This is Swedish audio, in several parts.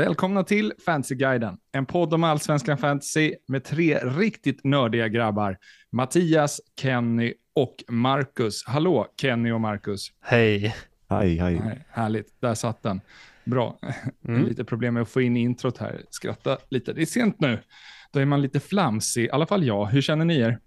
Välkomna till Fantasyguiden, en podd om allsvenskan fantasy med tre riktigt nördiga grabbar. Mattias, Kenny och Marcus. Hallå Kenny och Marcus. Hej. Hej, hej. Härligt, där satt den. Bra. Mm. Lite problem med att få in introt här. Skratta lite. Det är sent nu. Då är man lite flamsig, i alla fall jag. Hur känner ni er?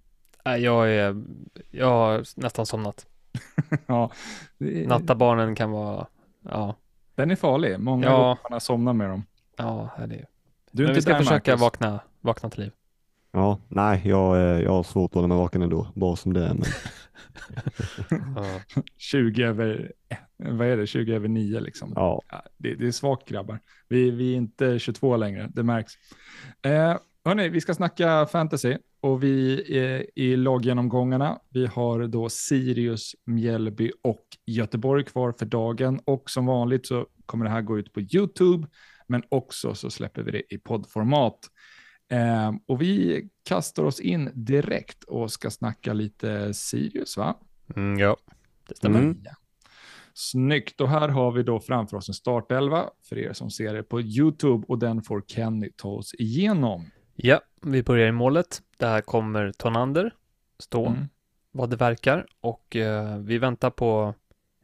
Jag, är, jag har nästan somnat. ja, det är, Nattabarnen kan vara, ja, den är farlig. Många Ja. gånger man har somnat med dem. ja, det är Du är Men vi inte ska där, försöka Marcus. vakna, vakna till liv. Ja, nej, jag, eh, jag har svårt att hålla mig vaken ändå, bara som det är. Men, Ja. 20 över, vad är det, 20 över 9 liksom. ja, Ja, det, det är svagt grabbar. Vi, vi är inte 22 längre, det märks. Eh, hörni, vi ska snacka fantasy och vi är i laggenomgångarna. Vi har då Sirius, Mjällby och Göteborg kvar för dagen och som vanligt så kommer det här gå ut på YouTube, men också så släpper vi det i poddformat. Eh, och vi kastar oss in direkt och ska snacka lite Sirius, va? Mm, ja, det stämmer. Mm. Ja. Snyggt, och här har vi då framför oss en startelva för er som ser det på YouTube och den får Kenny ta oss igenom. Ja, vi börjar i målet. Där kommer Tonander stå, Mm. vad det verkar. Och eh, vi väntar på,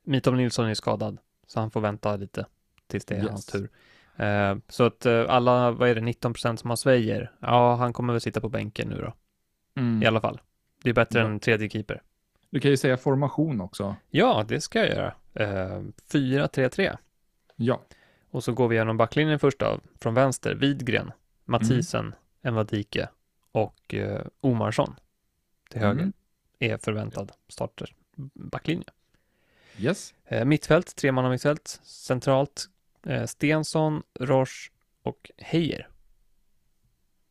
Mitov Nilsson är skadad, så han får vänta lite tills det är Yes. hans tur. Eh, så att eh, alla, vad är det, 19% som har Svejer, ja, han kommer väl sitta på bänken nu då, Mm. i alla fall. Det är bättre Ja. än tredje keeper. Du kan ju säga formation också. Ja, det ska jag göra. Eh, 4-3-3. Ja, Och så går vi igenom backlinjen först av, från vänster, Widgren, Mathisen, Envadike och eh, Omarsson till höger Mm. är förväntad starter backlinje. yes. Eh, mittfält, tre man mittfält, centralt eh, Stensson, Roche och Heijer.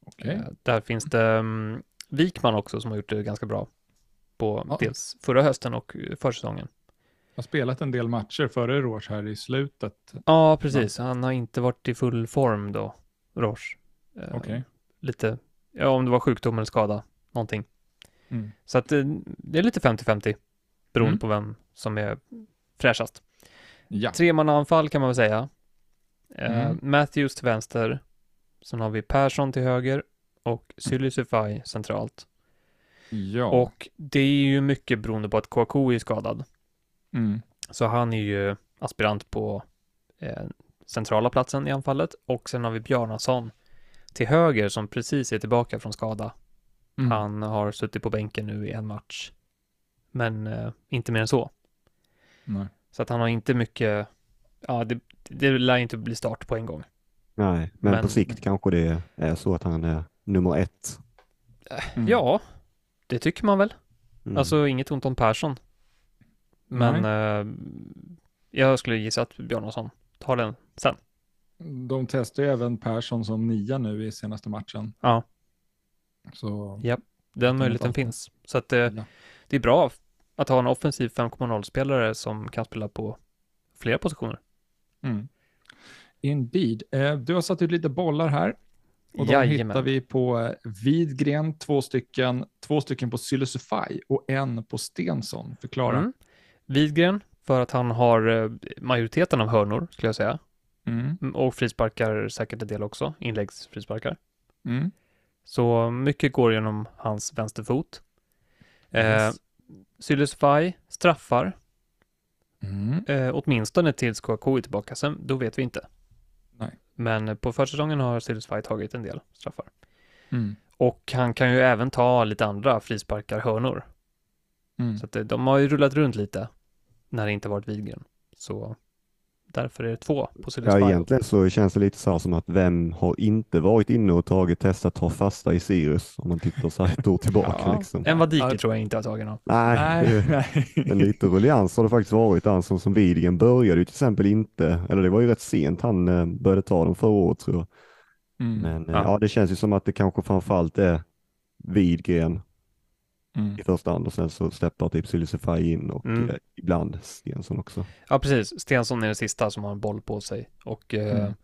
Okej. Eh, där finns det um, Wikman också som har gjort det ganska bra på Ja. dels förra hösten och eh, försäsongen. Har spelat en del matcher före Rouge här i slutet. Ja, precis. Han har inte varit i full form då, Roche. Eh, Okej. Lite, ja, om det var sjukdom eller skada, någonting. Mm. Så att eh, det är lite 50-50 beroende Mm. på vem som är fräschast. Ja. Tremannaanfall kan man väl säga. Eh, Mm. Matthews till vänster. Sen har vi Persson till höger och Sylisufaj centralt. Ja. Och det är ju mycket beroende på att Kouakou är skadad. Mm. Så han är ju aspirant på eh, centrala platsen i anfallet. Och sen har vi Bjarnason till höger som precis är tillbaka från skada. Mm. Han har suttit på bänken nu i en match. Men eh, inte mer än så. Nej. Så att han har inte mycket, ja det, det lär inte bli start på en gång. nej, men, Men- på sikt kanske det är så att han är nummer ett. Mm. Ja, det tycker man väl. Mm. Alltså inget ont om Persson. Men eh, jag skulle gissa att Bjarnason tar den sen. De testar ju även Persson som nia nu i senaste matchen. Ja. Så, Den är möjligheten finns. Så att eh, ja. det är bra att ha en offensiv 5.0-spelare som kan spela på flera positioner. Mm. Indeed. Eh, du har satt ut lite bollar här. Och de Jajamän. hittar vi på eh, Widgren, två stycken, två stycken på Sylisufaj och en på Stensson. Förklara. Mm. Widgren, för att han har eh, majoriteten av hörnor, skulle jag säga. Mm. Mm, Och frisparkar säkert en del också, inläggsfrisparkar. Mm. Så mycket går genom hans vänsterfot. Eh, Yes. Sylisfaj straffar, Mm. eh, åtminstone tills Kouakou är tillbaka. Sen, då vet vi inte. Nej. Men eh, på försäsongen har Sylisfaj tagit en del straffar. Mm. Och han kan ju även ta lite andra frisparkar, hörnor. Mm. Så att eh, de har ju rullat runt lite när det inte varit Widgren. Så därför är det två på Ja, Sylisfaj. egentligen så känns det lite så här som att vem har inte varit inne och tagit testat ta fasta i Sirius om man tittar så här ett år tillbaka Ja. liksom. En Vadike Ja. tror jag inte har tagit någon. Nej, Nej, det- nej. men lite ruljans har det faktiskt varit där som, som Widgren började ju till exempel inte, eller det var ju rätt sent han eh, började ta dem förra året tror jag. Mm. Men eh, Ja. ja. det känns ju som att det kanske framförallt är Widgren Mm. i första hand och sen så släpper typ Sylisufaj in och Mm. eh, ibland Stensson också. Ja, precis. Stensson är den sista som har en boll på sig. Och eh, Mm.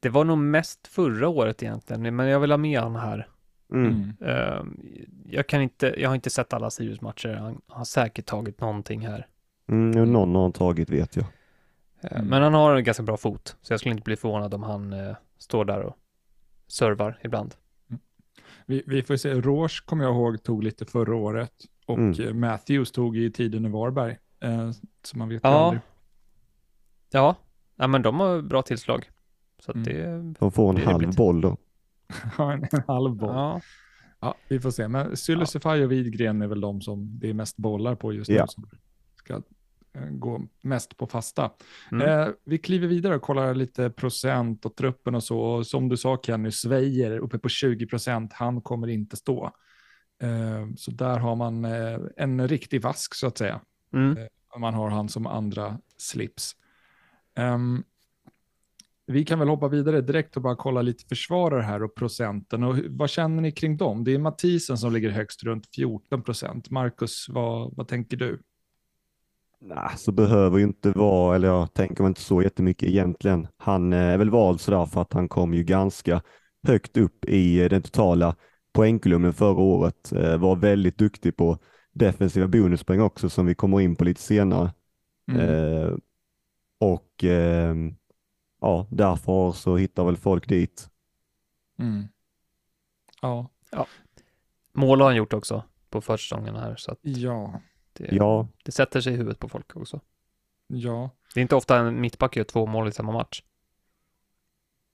det var nog mest förra året egentligen, men jag vill ha med han här. Mm. Mm. Eh, jag kan inte, jag har inte sett alla Sirius matcher. Han har säkert tagit någonting här. Mm, och någon har han tagit vet jag. Eh, Mm. Men han har en ganska bra fot, så jag skulle inte bli förvånad om han eh, står där och servar ibland. Vi, vi får se, Rouge kommer jag ihåg tog lite förra året och Mm. eh, Matthews tog i tiden i Varberg. Eh, så man vet Ja. aldrig. Ja, ja men de har bra tillslag. Så att Mm. det, De får en Det halv boll då. Ja, en, en halv boll. Ja. ja, vi får se. Men Sylisify och Widgren är väl de som det är mest bollar på just nu. Ja. Som ska gå mest på fasta. mm. Eh, vi kliver vidare och kollar lite procent och truppen och så. Och som du sa Kenny, Svejer uppe på 20 procent. Han kommer inte stå. Eh, så där har man eh, en riktig vask så att säga. Mm. om man har han som andra slips. Ehm, vi kan väl hoppa vidare direkt och bara kolla lite försvarare här och procenten. Och vad känner ni kring dem? Det är Mathisen som ligger högst runt 14 procent. Marcus, vad, vad tänker du? Nej, så behöver ju inte vara, eller jag tänker inte så jättemycket egentligen. Han eh, är väl vald sådär för att han kom ju ganska högt upp i eh, den totala poängkolumnen förra året. Eh, Var väldigt duktig på defensiva bonuspoäng också som vi kommer in på lite senare. Mm. Eh, och ehm, ja, därför så hittar väl folk dit. Mm. Ja, Mål har han gjort också på försäsongen här, så att ja, det, Ja, det sätter sig i huvudet på folk också. ja. Det är inte ofta en mittback gör två mål i samma match.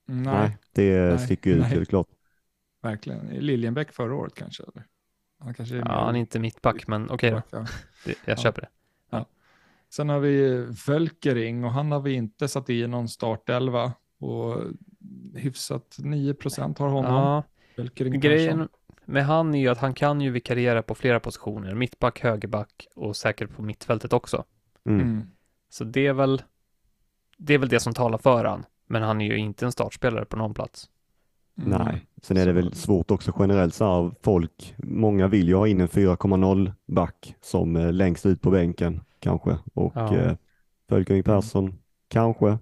Nej, nej, det Nej, sticker ut helt klart. verkligen. Liljenbäck förra året kanske? Eller? Han kanske är Ja, han är inte mittback, men okej då. Ja. Jag Ja. köper det. Sen har vi Völkering och han har vi inte satt i någon startelva. Och hyfsat 9 procent har honom. Ja, Völkering grejen med han är ju att han kan ju vikariera på flera positioner. Mittback, högerback och säkert på mittfältet också. Mm. Mm. Så det är väl det är väl det som talar för han. Men han är ju inte en startspelare på någon plats. Mm. Nej, sen är det väl svårt också generellt så här, folk, många vill ju ha in en 4,0 back som eh, längst ut på bänken kanske och Ja. eh, Fölkering Persson kanske,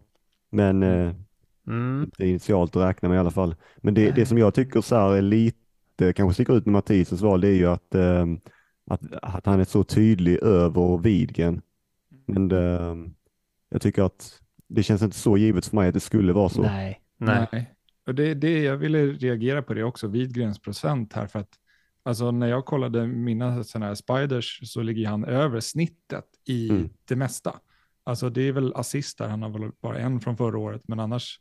men eh, Mm. inte initialt att räkna med i alla fall. Men det, det som jag tycker så här är lite, kanske sticker ut med Mathisens val, det är ju att, eh, att, att han är så tydlig över Widgren. Men det, jag tycker att det känns inte så givet för mig att det skulle vara så. Nej, nej. Nej. Och det, det, jag ville reagera på det också, Widgrens procent här, för att alltså, när jag kollade mina sådana här spiders så ligger han över snittet i Mm. det mesta. Alltså det är väl assist där, han har väl bara en från förra året, men annars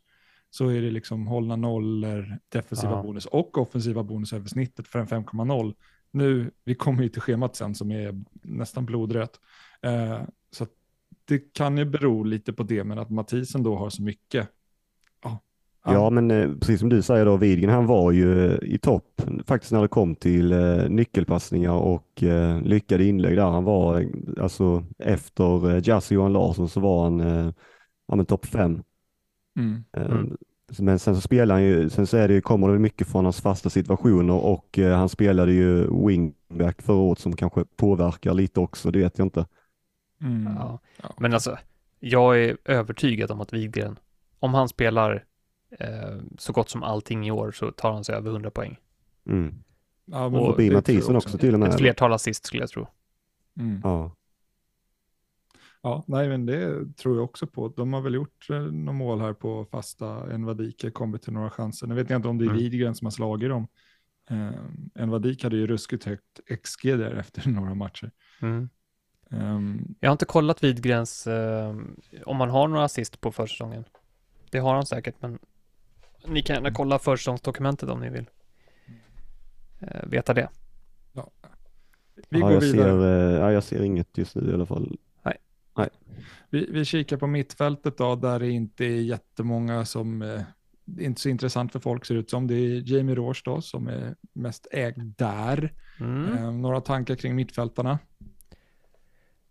så är det liksom hållna nollor, defensiva Ja. bonus och offensiva bonus över snittet för en 5,0. Nu, vi kommer ju till schemat sen som är nästan blodrött. Eh, så att det kan ju bero lite på det, men att Mathisen då har så mycket. Ja, Ja, men eh, precis som du säger då, Widgren han var ju eh, i topp faktiskt när det kom till eh, nyckelpassningar och eh, lyckade inlägg där. Han var alltså efter eh, Jazzy Johan Larsson så var han eh, ja, men topp fem. Mm. Mm. Men sen så spelar han ju, sen så är det, ju- kommer det mycket från hans fasta situationer och eh, han spelade ju wingback förra året som kanske påverkar lite också, det vet jag inte. Mm. Ja. Ja. Men alltså, jag är övertygad om att Widgren, om han spelar eh, så gott som allting i år så tar han sig över 100 poäng. Mm. Ja, Och Förbi Mathisen också till och med. Ett flertal assist skulle jag tro. Mm. Ja. Ja, nej, men det tror jag också på. De har väl gjort eh, några mål här på fasta. Envadike kommit till några chanser. Nu vet jag inte om det är Mm. Widgren som har slagit dem. Eh, Envadik hade ju ruskigt högt XG där efter några matcher. Mm. Ehm, Jag har inte kollat Widgrens, eh, om han har några assist på försäsongen. Det har han säkert, men ni kan gärna kolla försäsongsdokumentet om ni vill eh, veta det. ja. Vi ja, går jag vidare. ser, eh, ja, jag ser inget just nu i alla fall. Vi, vi kikar på mittfältet då, där det inte är jättemånga som eh, inte så intressant för folk ser ut som. Det är Jamie Roche då som är mest ägd där. Mm. Eh, några tankar kring mittfältarna?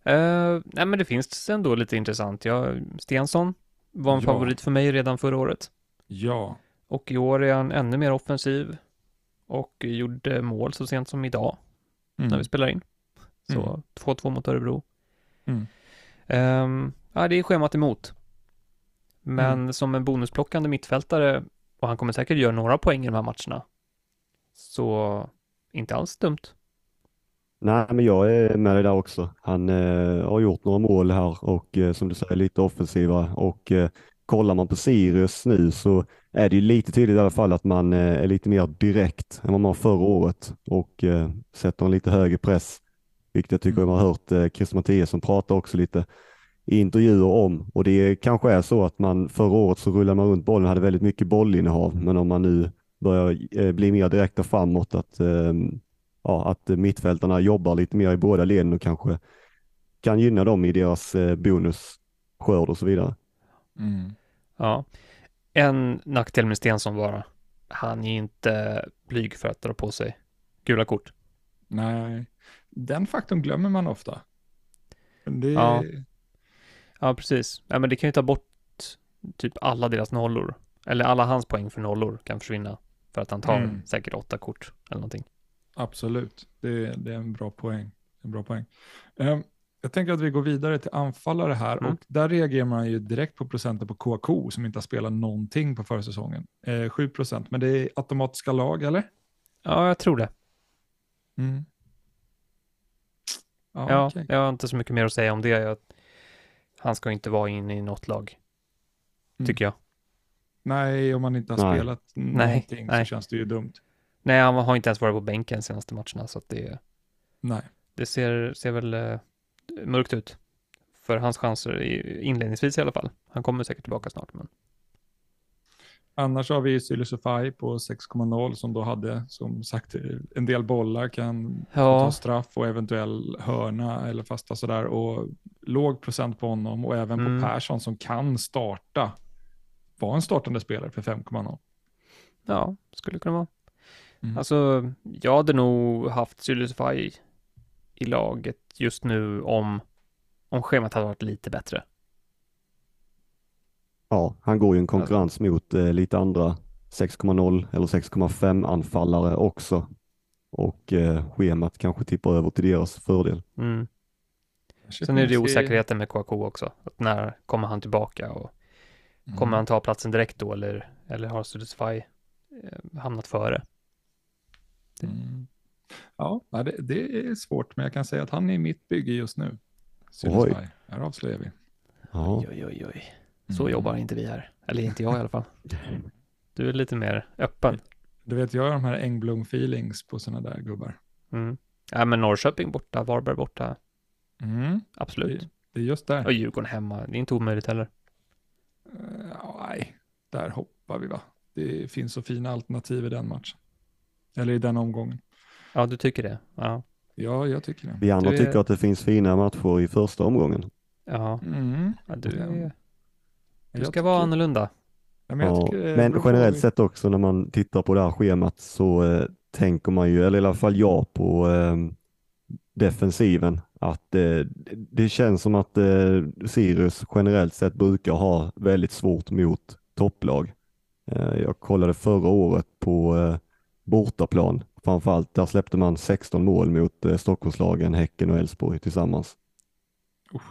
Eh, nej, men det finns ändå lite intressant. Jag, Stensson var en Ja. favorit för mig redan förra året. Ja, Och i år är han ännu mer offensiv och gjorde mål så sent som idag mm. när vi spelar in. Så Mm. 2-2 mot Örebro. Mm. Ehm, ja, det är schemat emot. Men Mm. som en bonusplockande mittfältare, och han kommer säkert göra några poäng i de här matcherna, så inte alls dumt. Nej, men jag är med dig där också. Han eh, har gjort några mål här och eh, som du säger lite offensiva och eh, kollar man på Sirius nu så är det ju lite tydligt i alla fall att man eh, är lite mer direkt än vad man var förra året och eh, sätter en lite högre press, vilket jag tycker Mm. man har hört eh, Christer Mattiasson prata också lite i intervjuer om och det kanske är så att man förra året så rullade man runt bollen hade väldigt mycket bollinnehav, men om man nu börjar eh, bli mer direkta framåt att eh, ja, att mittfältarna jobbar lite mer i båda leden och kanske kan gynna dem i deras eh, bonusskörd och så vidare. Mm. Ja. En nackdel med Stensson bara. Han är inte blyg för att dra på sig gula kort. Nej, den faktorn glömmer man ofta. Det, Ja. Ja, precis. Ja, men det kan ju ta bort typ alla deras nollor. Eller alla hans poäng för nollor kan försvinna. För att han tar Mm. säkert åtta kort eller någonting. Absolut, det, det är en bra poäng. En bra poäng. Ehm, jag tänker att vi går vidare till anfallare här Mm. och där reagerar man ju direkt på procenten på KK som inte har spelat någonting på försäsongen. Eh, 7 procent, men det är automatiska lag eller? Ja, jag tror det. Mm. Ja, Ja, okej. jag har inte så mycket mer att säga om det. Jag, han ska inte vara inne i något lag, Mm. tycker jag. Nej, om man inte har Nej. spelat någonting nej. så känns det ju dumt. Nej, han har inte ens varit på bänken senaste matcherna, så att det, Nej. det ser, ser väl eh, mörkt ut. För hans chanser i, inledningsvis i alla fall. Han kommer säkert tillbaka snart, men Annars har vi Sylisufaj på 6,0 som då hade som sagt en del bollar, kan Ja. ta straff och eventuell hörna eller fasta sådär. Och låg procent på honom och även Mm. på Persson som kan starta. Var en startande spelare för 5,0. ja, skulle kunna vara. Mm. Alltså, jag hade nog haft Sylisufaj i laget just nu om, om schemat hade varit lite bättre. Ja, han går ju en konkurrens mot eh, lite andra 6,0 eller 6,5 anfallare också. Och eh, schemat kanske tippar över till deras fördel. Mm. Sen är det osäkerheten med Kouakou också. Att när kommer han tillbaka och Mm. kommer han ta platsen direkt då eller, eller har Sylisufaj eh, hamnat före? Mm. Ja, det, det är svårt, men jag kan säga att han är i mitt bygge just nu. Sylisufaj. Här avslöjar vi. Ja, oj, oj, oj. Så Mm. jobbar inte vi här. Eller inte jag i alla fall. Du är lite mer öppen. Du vet, jag har de här Engblom-feelings på sådana där gubbar. Mm. Ja, men Norrköping borta, Varberg borta. Mm. Absolut. Det, det är just där. Och Djurgården hemma. Det är inte omöjligt heller. Eh, nej, där hoppar vi va. Det finns så fina alternativ i den matchen. Eller i den omgången. Ja, du tycker det? Ja. Ja, jag tycker det. vi andra är- tycker att det finns fina matcher i första omgången. Ja, Mm. ja du, är, du Jag ska vara annorlunda. Ja, men Ja, tycker det men generellt vi- sett också när man tittar på det här schemat så eh, tänker man ju, eller i alla fall jag på eh, defensiven, att eh, det känns som att eh, Sirius generellt sett brukar ha väldigt svårt mot topplag. Eh, jag kollade förra året på eh, bortaplan, framförallt där släppte man 16 mål mot eh, Stockholmslagen, Häcken och Elfsborg tillsammans.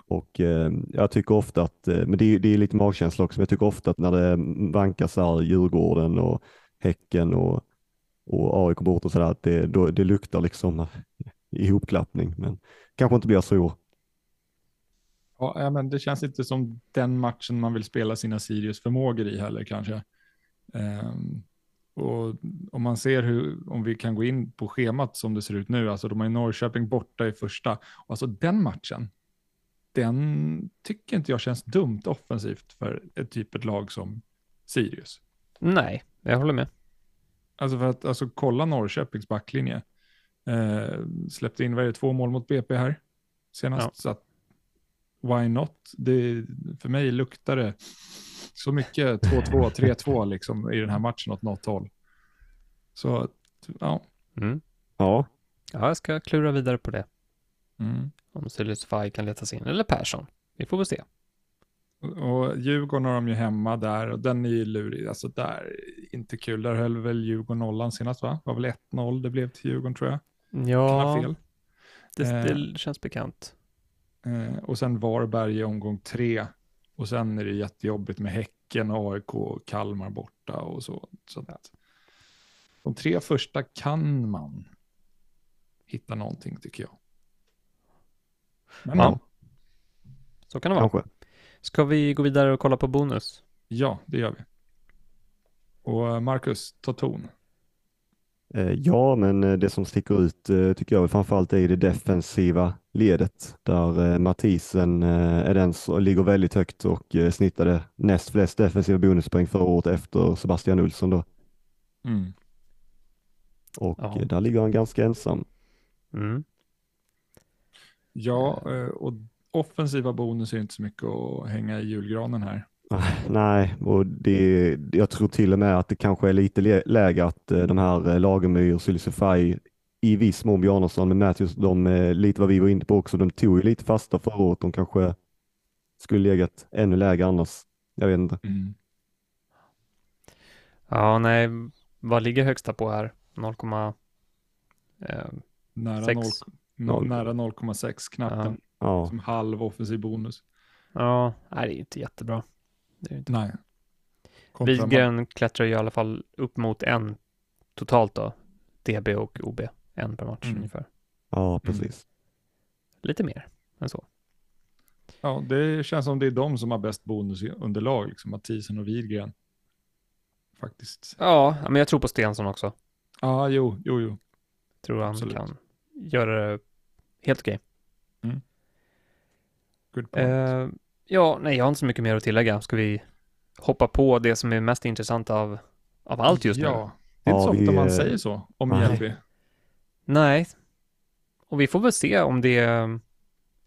Och eh, jag tycker ofta att, eh, men det är, det är lite magkänsla också, men jag tycker ofta att när det vankas här Djurgården och Häcken och, och AIK bort och sådär, att det, då, det luktar liksom ihopklappning, men kanske inte blir så i år. Ja, men det känns inte som den matchen man vill spela sina Sirius förmågor i heller kanske. Ehm, och om man ser hur, om vi kan gå in på schemat som det ser ut nu, alltså de har ju Norrköping borta i första, alltså den matchen, den tycker inte jag känns dumt offensivt för ett typ ett lag som Sirius. Nej, jag håller med. Alltså för att alltså, kolla Norrköpings backlinje. Eh, släppte in vad är det, två mål mot BP här senast. Ja. Så att, why not? Det, för mig luktar det så mycket 2-2, 3-2 liksom i den här matchen åt något håll. Så ja. Mm. Ja, Ja, jag ska klura vidare på det. Mm. Om Sylisufaj kan letas in, eller Persson. Vi får väl se. Och Djurgården har de ju hemma där och den är ju lurig. Alltså där, inte kul. Där höll väl Djurgården nollan senast va? Det var väl 1-0 det blev till Djurgården tror jag. Kan ha Ja, fel. det, Eh. det känns bekant. Eh, och sen Varberg i omgång tre. Och sen är det jättejobbigt med Häcken, AIK och Kalmar borta och så. så att de tre första kan man hitta någonting tycker jag. Men Ja. ja, Så kan det vara. Kanske. Ska vi gå vidare och kolla på bonus? ja, det gör vi. Och eh, Marcus, ta ton. Eh, Ja, men eh, det som sticker ut tycker jag framförallt är det defensiva ledet där Mathisen eh, är den som ligger väldigt högt och snittade näst flest defensiva bonuspoäng förra året efter Sebastian Olsson då. Mm. Och Ja. där ligger han ganska ensam. Mm. Ja, eh, och offensiva bonus är inte så mycket att hänga i julgranen här. Nej, och det, jag tror till och med att det kanske är lite läge att eh, de här eh, Lagemyr, Sylisufaj, i viss mån Bjarnason, men Matthews, de, lite vad vi var inne på också, de tog ju lite fasta förra året. De kanske skulle legat ännu lägre annars. Jag vet inte. Mm. Ja, nej, vad ligger högsta på här? 0, eh, Nära, Sex. 0, Noll. nära 0,6 knappen Ja, som halv offensiv bonus. ja, nej, det är inte jättebra. Det är inte. Nej. Widgren klättrar ju i alla fall upp mot en totalt då. DB och OB. En per match Mm. ungefär. ja precis. Lite mer än så. Ja, det känns som det är de som har bäst bonusunderlag, liksom Mathisen och Widgren. Faktiskt. Ja, men jag tror på Stensson också. Ja, jo, jo, jo. Tror han Absolut. kan göra det helt okej. Good point. Eh, ja, nej, jag har inte så mycket mer att tillägga. Ska vi hoppa på det som är mest intressant av, av allt just nu? Ja, det är inte Ja, så ofta vi, man eh, säger så om nej. Mjällby. Nej. Och vi får väl se om det...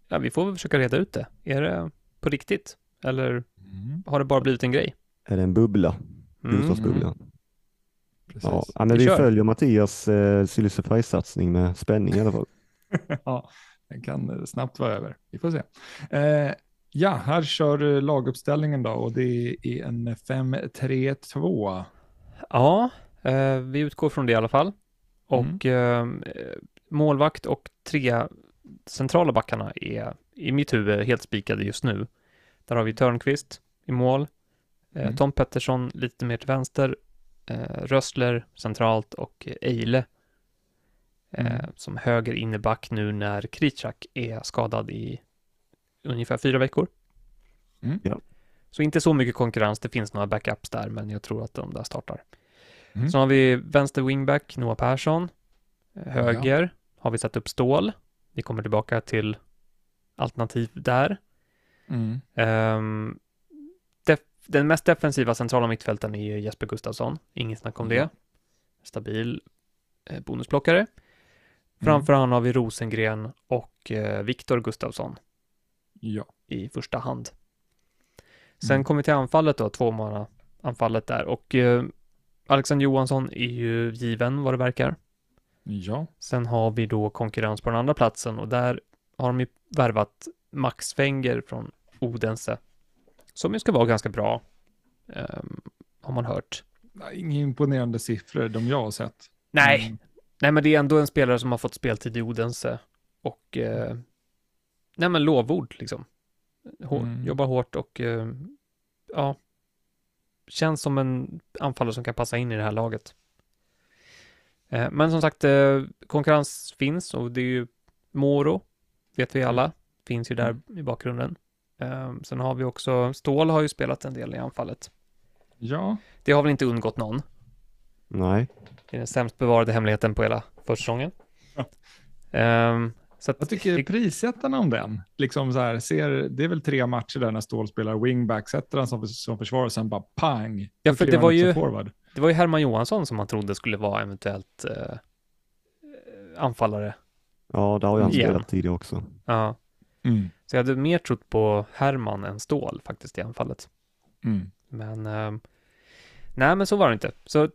Ja, vi får väl försöka reda ut det. Är det på riktigt? Eller Mm, har det bara blivit en grej? Är det en bubbla? Mm. Bostadsbubbla? precis. Ja, men Vi vi, följer Mattias eh, Sylisufaj-satsning med spänning i alla fall. ja, den kan snabbt vara över. Vi får se. Eh, ja, här kör laguppställningen då och det är en 5-3-2. Ja, eh, vi utgår från det i alla fall. Och eh, målvakt och tre centrala backarna är i mitt huvud helt spikade just nu. Där har vi Törnqvist i mål, eh, Mm. Tom Pettersson lite mer till vänster, eh, Rössler centralt och Eile eh, Mm. som höger inneback nu när Kritschak är skadad i ungefär fyra veckor. Mm. Ja. Så inte så mycket konkurrens, det finns några backups där, men jag tror att de där startar. Mm. Så har vi vänster wingback, Noah Persson. Höger har vi satt upp Stål. Vi kommer tillbaka till alternativ där. Mm. Def- den mest defensiva centrala mittfältaren är Jesper Gustafsson. Inget snack om Ja. det. Stabil eh, bonusplockare. Framför han har vi Rosengren och eh, Viktor Gustafsson Ja. i första hand. Sen Mm. kommer vi till anfallet då, tvåmanna anfallet där och eh, Alexander Johansson är ju given vad det verkar. Ja. Sen har vi då konkurrens på den andra platsen och där har de ju värvat Max Wenger från Odense. Som ju ska vara ganska bra. ehm, har man hört. Inga imponerande siffror, de jag har sett. Nej, Mm. Nej men det är ändå en spelare som har fått speltid i Odense. Och eh, nej men lovord liksom. Hår, Mm. Jobbar hårt och eh, ja. Känns som en anfallare som kan passa in i det här laget. Eh, men som sagt, eh, konkurrens finns och det är ju Moro, vet vi alla, finns ju där i bakgrunden. Eh, sen har vi också, Stål har ju spelat en del i anfallet. Ja. Det har väl inte undgått någon. Nej, Det är den sämst bevarade hemligheten på hela försäsongen. Ja. Ehm, så att Vad tycker det, prissättarna om den? Liksom så här, ser, det är väl tre matcher där när Ståhl spelar wingback, sätter han som, som försvarare och sen bara pang. Ja, för det han var ju- Forward. det var ju Herman Johansson som man trodde skulle vara eventuellt eh, anfallare. ja, där har jag Igen. spelat tidigare också. Ja. Mm. Så jag hade mer trott på Herman än Stål faktiskt i anfallet. Mm. Men ehm, nej, men så var det inte. Så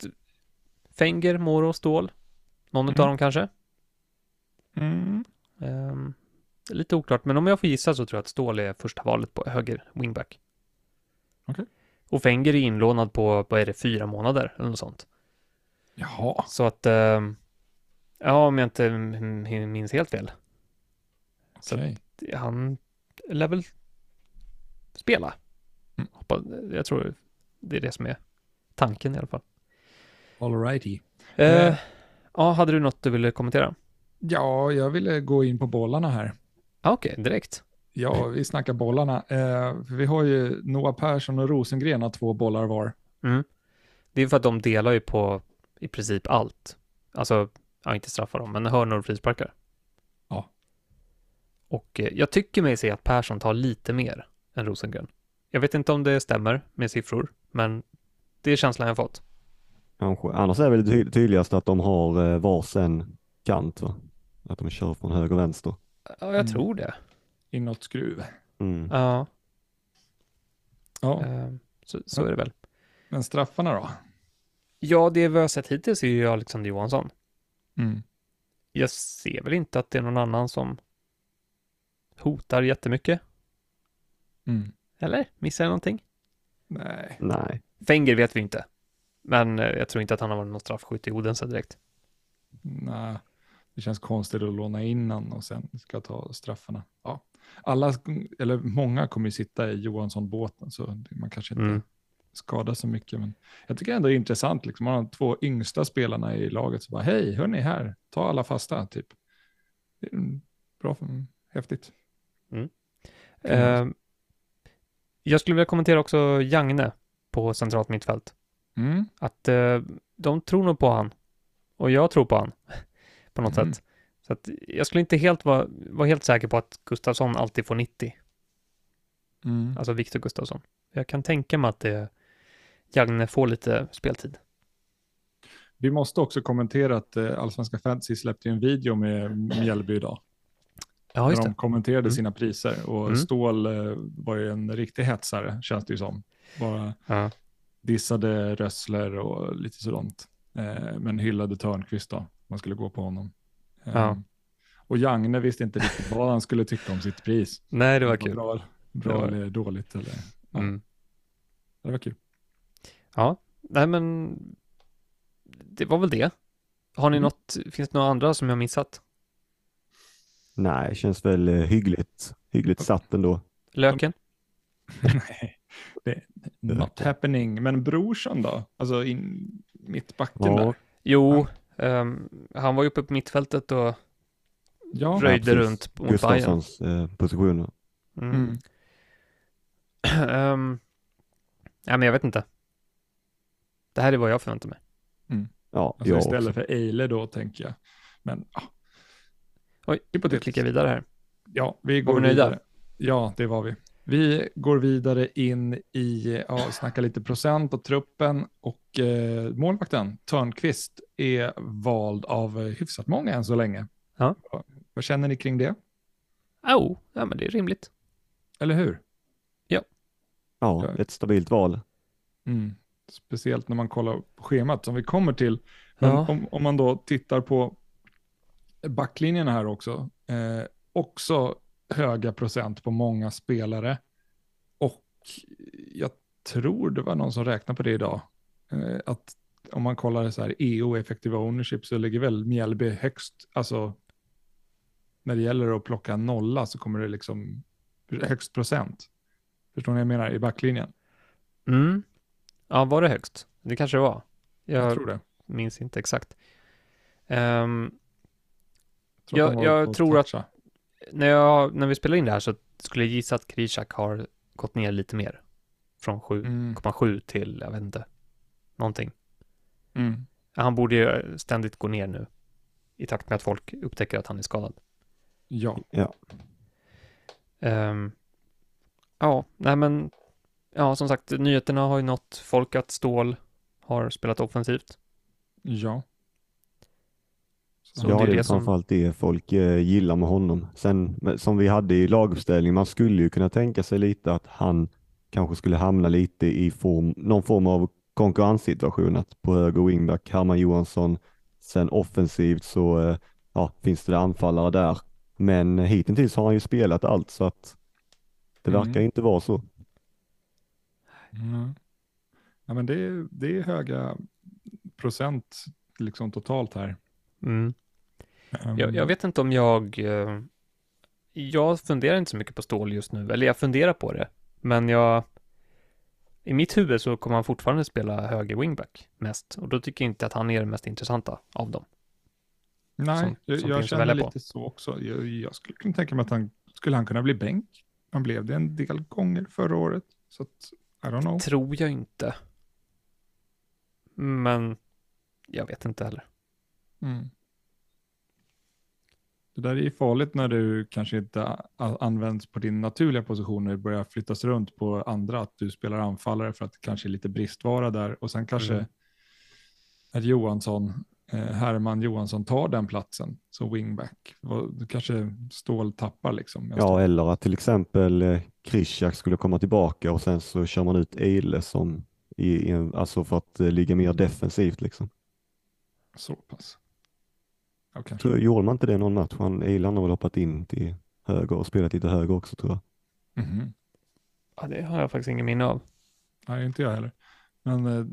Fenger, Moro, Stål. Någon Mm. utav dem kanske. Mm. Är lite oklart, men om jag får gissa så tror jag att Stål är första valet på höger wingback. Okej. Och Fenger är inlånad på, vad är det, fyra månader eller något sånt. Jaha. Så att, ehm, ja, om jag inte minns helt fel. Så- Okej. Han lär väl spela. Mm. Jag tror det är det som är tanken i alla fall. All righty. Eh, Eh. ja, hade du något du ville kommentera? Ja, jag ville gå in på bollarna här. Ah, Okej, direkt. Ja, vi snackar bollarna. Eh, vi har ju Noah Persson och Rosengren har två bollar var. Mm. Det är för att de delar ju på i princip allt. Alltså, ja, inte straffar dem, men hörnor och frisparkar. Ja. Och eh, jag tycker mig se att Persson tar lite mer än Rosengren. Jag vet inte om det stämmer med siffror, men det är känslan jag fått. Kanske. Annars är väl det ty- tydligast att de har eh, varsin kant va? Att de kör från höger och vänster. Ja, jag Mm. tror det. Inåtskruv. Mm. Ja, Ja, eh, så, så är det väl. men straffarna då? Ja, det vi har sett hittills är ju Alexander Johansson. Mm. Jag ser väl inte att det är någon annan som hotar jättemycket. Mm. Eller? Missar jag någonting? Nej. Nej. Fenger vet vi inte. Men eh, jag tror inte att han har varit någon straffskytt i Odense direkt. Nej, det känns konstigt att låna innan och sen ska ta straffarna. Ja. Alla, eller många kommer ju sitta i Johansson-båten så man kanske inte Mm. skadar så mycket. Men jag tycker ändå det är intressant, liksom. man har de två yngsta spelarna i laget så bara hej, hörni här, ta alla fasta typ. Mm, bra, mm, häftigt. Eh, jag skulle vilja kommentera också Jagne på centralt mittfält. Mm. Att eh, de tror nog på han. Och jag tror på han. på något Mm. sätt. Så att jag skulle inte helt vara, vara helt säker på att Gustafsson alltid får 90. Mm. Alltså Viktor Gustafsson. Jag kan tänka mig att det Jagne får lite speltid. Vi måste också kommentera att eh, Allsvenska Fantasy släppte en video med Mjällby idag. Ja, där just de det. kommenterade Mm. sina priser och Mm. Stål eh, var ju en riktig hetsare känns det ju som. Bara Ja. Dissade Rössler och lite sådant. Eh, men hyllade Törnqvist då, man skulle gå på honom. Eh, Ja. Och Jagne visste inte riktigt vad han skulle tycka om sitt pris. Nej, det var Om kul. Bra, bra Det var- eller dåligt. Eller, ja, Mm. Det var kul. Ja, nej men det var väl det. Har ni Mm. något, finns det några andra som jag missat? Nej, känns väl eh, hyggligt, hyggligt satt ändå. Löken? Nej, det, not happening. Men Brorsson då? Alltså in, mittbacken Ja, där. Jo, ehm, han var ju uppe på mittfältet och Ja, röjde precis. runt mot Bayern. Gustafssons eh, positioner. Mm. mm. Ehm, ja, men jag vet inte. Det här är vad jag förväntar mig. Ja, alltså jag istället också. för Eile då tänker jag. Men ja. Oj, vi klickar vidare här. Ja, vi går vi vidare. Ja, det var vi. Vi går vidare in i, ja, snacka lite procent och truppen och eh, målvakten Törnqvist är vald av hyfsat många än så länge. Ja. Vad- Vad känner ni kring det? Oh, ja men det är rimligt. Eller hur? Ja, ett stabilt val. Mm. Speciellt när man kollar på schemat som vi kommer till. Men Ja. om, om man då tittar på backlinjen här också. Eh, också höga procent på många spelare. Och jag tror det var någon som räknade på det idag. Eh, att om man kollar så här EO, effective ownership, så ligger väl Mjällby högst. Alltså när det gäller att plocka en nolla så kommer det liksom högst procent. Förstår ni vad jag menar i backlinjen? Mm. Ja, var det högst? Det kanske det var. Jag, Jag, tror det. minns inte exakt. Tror Jag- var jag på tror att-. När, jag, när vi spelar in det här så skulle jag gissa att Krishak har gått ner lite mer. Från 7,7 Mm. till, jag vet inte, någonting. Mm. Han borde ju ständigt gå ner nu. I takt med att folk upptäcker att han är skadad. Ja, Ja, Ehm, ja, nej men, ja som sagt, nyheterna har ju nått folk att Stål har spelat offensivt. ja. Så ja det är det är det som- framförallt det folk eh, gillar med honom. Sen som vi hade i laguppställning, man skulle ju kunna tänka sig lite att han kanske skulle hamna lite i form, någon form av konkurrenssituation, att på höger wingback, Herman Johansson, sen offensivt så eh, ja, finns det anfallare där. Men hittills har han ju spelat allt så att det Mm. verkar inte vara så. Mm. Ja, men det, är, det är höga procent liksom totalt här. Mm. Um, Jag, jag vet inte om jag, eh, jag funderar inte så mycket på Stål just nu, eller jag funderar på det, men jag, i mitt huvud så kommer han fortfarande spela höger wingback mest, och då tycker jag inte att han är den mest intressanta av dem. Nej, som- jag, som jag känner välja på. lite så också. Jag, jag skulle kunna tänka mig att han skulle han kunna bli bänk. Han blev det en del gånger förra året. Så att, I don't know. Tror jag inte. Men jag vet inte heller. Mm. Det där är ju farligt när du kanske inte används på din naturliga position det börjar flyttas runt på andra, att du spelar anfallare för att det kanske är lite bristvara där och sen kanske Mm. att Johansson, eh, Herman Johansson tar den platsen som wingback. Och Du kanske Stål tappar liksom. Ja, står- eller att till exempel eh, Krishak skulle komma tillbaka och sen så kör man ut Eile som i, i alltså för att eh, ligga mer defensivt liksom. Så pass. Kanske. Tror, gjorde man inte det någon match? Han, Eile han har väl hoppat in till höger och spelat lite höger också tror jag. Mhm. Ja, det har jag faktiskt ingen minne av. Nej, inte jag heller. Men eh,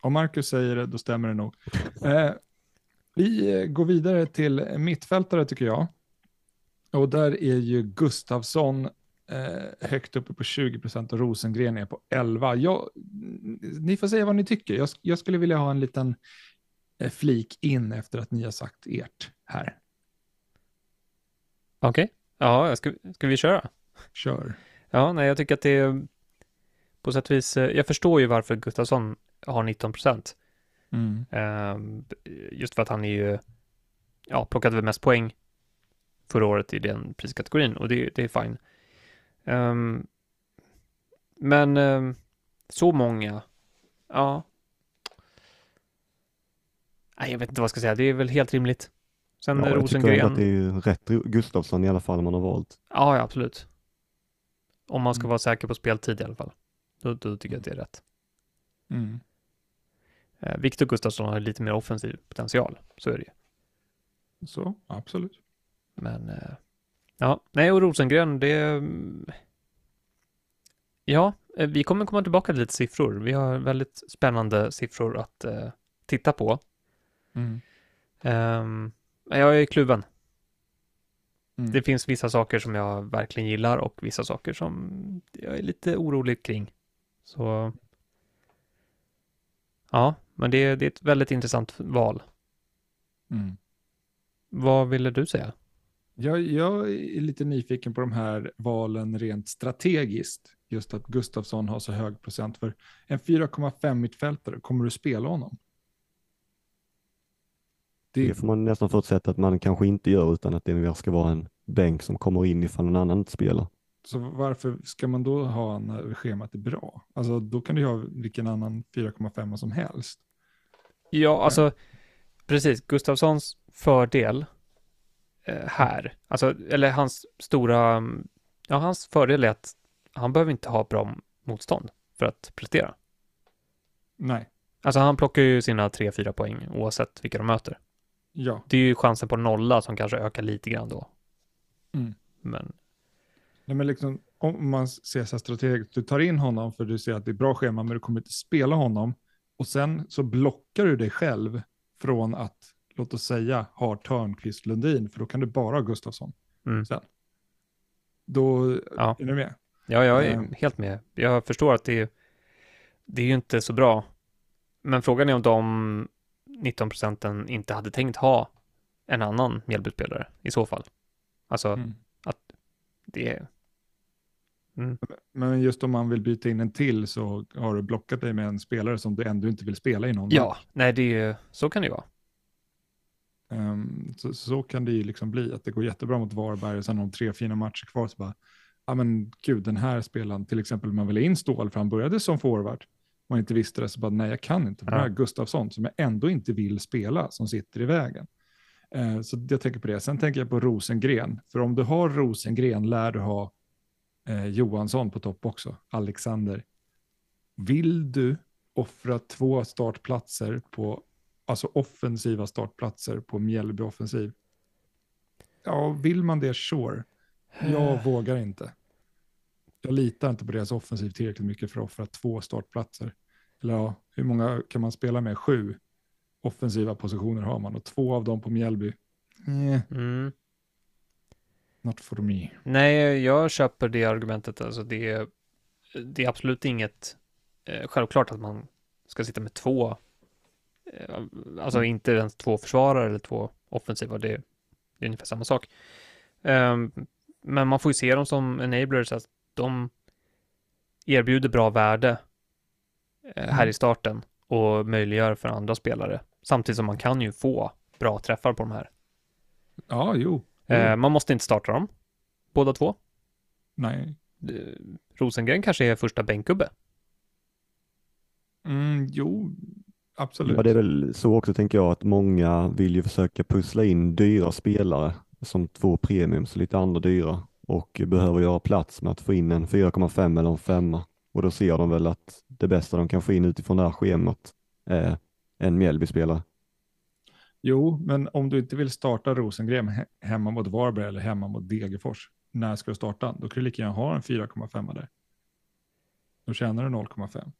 om Marcus säger det, då stämmer det nog. Eh, vi går vidare till mittfältare tycker jag. Och där är ju Gustavsson eh, högt uppe på 20 procent och Rosengren är på 11. Jag, ni får säga vad ni tycker. Jag, jag skulle vilja ha en liten flik in efter att ni har sagt ert här. Okej. Ja, ska, ska vi köra? Kör. Ja, nej, jag tycker att det är på sätt och vis, eh, jag förstår ju varför Gustafsson har 19 procent. Mm. Ehm, just för att han är ju, ja, plockade väl mest poäng förra året i den priskategorin och det, det är fine. Ehm, men ehm, så många, ja. Nej, jag vet inte vad jag ska säga. Det är väl helt rimligt. Sen Ja, jag tycker Rosengren. att det är rätt Gustafsson i alla fall man har valt. Ja, ja, absolut. Om man ska Mm. vara säker på speltid i alla fall. Då, då tycker jag att det är rätt. Mm. Eh, Viktor Gustafsson har lite mer offensiv potential, så är det ju. Så, absolut. Men eh, ja, nej och Rosengren, det... Ja, eh, vi kommer komma tillbaka till lite siffror. Vi har väldigt spännande siffror att eh, titta på. Mm. Men jag är kluven. Mm. Det finns vissa saker som jag verkligen gillar och vissa saker som jag är lite orolig kring. Så ja, men det, är- det är ett väldigt intressant val. Mm. Vad ville du säga? Jag, jag är lite nyfiken på de här valen rent strategiskt. Just att Gustafsson har så hög procent. För en 4,5 mittfältare, kommer du spela honom? Det, Det får man nästan förutsätta att man kanske inte gör utan att det mer ska vara en bänk som kommer in ifall någon annan inte spelar. så varför ska man då ha när schemat är bra? Alltså då kan du ha vilken annan 4,5 som helst. Ja, alltså precis. Gustafssons fördel eh, här, alltså, eller hans stora, mm, ja, hans fördel är att han behöver inte ha bra motstånd för att prestera. Nej, Alltså han plockar ju sina 3-4 poäng oavsett vilka de möter. Ja. Det är ju chansen på nolla som kanske ökar lite grann då. Mm. Men Nej, men liksom, om man ser så här strategiskt, du tar in honom för du ser att det är bra schema, men du kommer inte spela honom. Och sen så blockar du dig själv från att, låt oss säga, ha Törnqvist Lundin, för då kan du bara ha Gustafsson. Mm. Sen. Då, Ja. är du med? ja, jag är Mm. helt med. Jag förstår att det är, det är ju inte så bra. Men frågan är om de 19 procenten inte hade tänkt ha en annan Mjällbyspelare i så fall. Alltså, Mm. det är... Mm. Men just om man vill byta in en till så har du blockat dig med en spelare som du ändå inte vill spela i någon Ja, match. nej, det är ju, så kan det ju vara. Ehm, så, så kan det ju liksom bli, att det går jättebra mot Varberg och sen om tre fina matcher kvar så bara, ja men gud den här spelaren, till exempel man vill in Stål för han började som forward, man inte visste det så bara nej jag kan inte, Ja. Gustafsson som jag ändå inte vill spela som sitter i vägen. Eh, så jag tänker på det, sen tänker jag på Rosengren, för om du har Rosengren lär du ha eh, Johansson på topp också, Alexander. Vill du offra två startplatser på alltså offensiva startplatser på Mjällby offensiv. Ja, vill man det, sure. Jag vågar inte. Jag litar inte på deras offensiv tillräckligt mycket för att offra två startplatser. Eller ja, hur många kan man spela med? Sju offensiva positioner har man och två av dem på Mjällby. Eh, Mm. not for me. Nej, jag köper det argumentet. Alltså det, är- det är absolut inget eh, självklart att man ska sitta med två, eh, alltså inte ens två försvarare eller två offensiva. Det är ungefär samma sak. Ehm, men man får ju se dem som enablers, att de erbjuder bra värde eh, här Mm. i starten och möjliggör för andra spelare. Samtidigt som man kan ju få bra träffar på de här. Ja, jo. Jo. man måste inte starta dem, båda två. Nej. Rosengren kanske är första bänkgubbe. Mm, jo, absolut. Ja, det är väl så också tänker jag att många vill ju försöka pussla in dyra spelare som två premiums, lite andra dyra och behöver göra plats med att få in en 4,5 eller en 5 och då ser de väl att det bästa de kan få in utifrån det här schemat är en Mjällby-spelare. Jo, men om du inte vill starta Rosengren he- hemma mot Varberg eller hemma mot Degerfors, när ska du starta? Då kan du lika gärna ha en 4,5 där. Då tjänar du 0,5.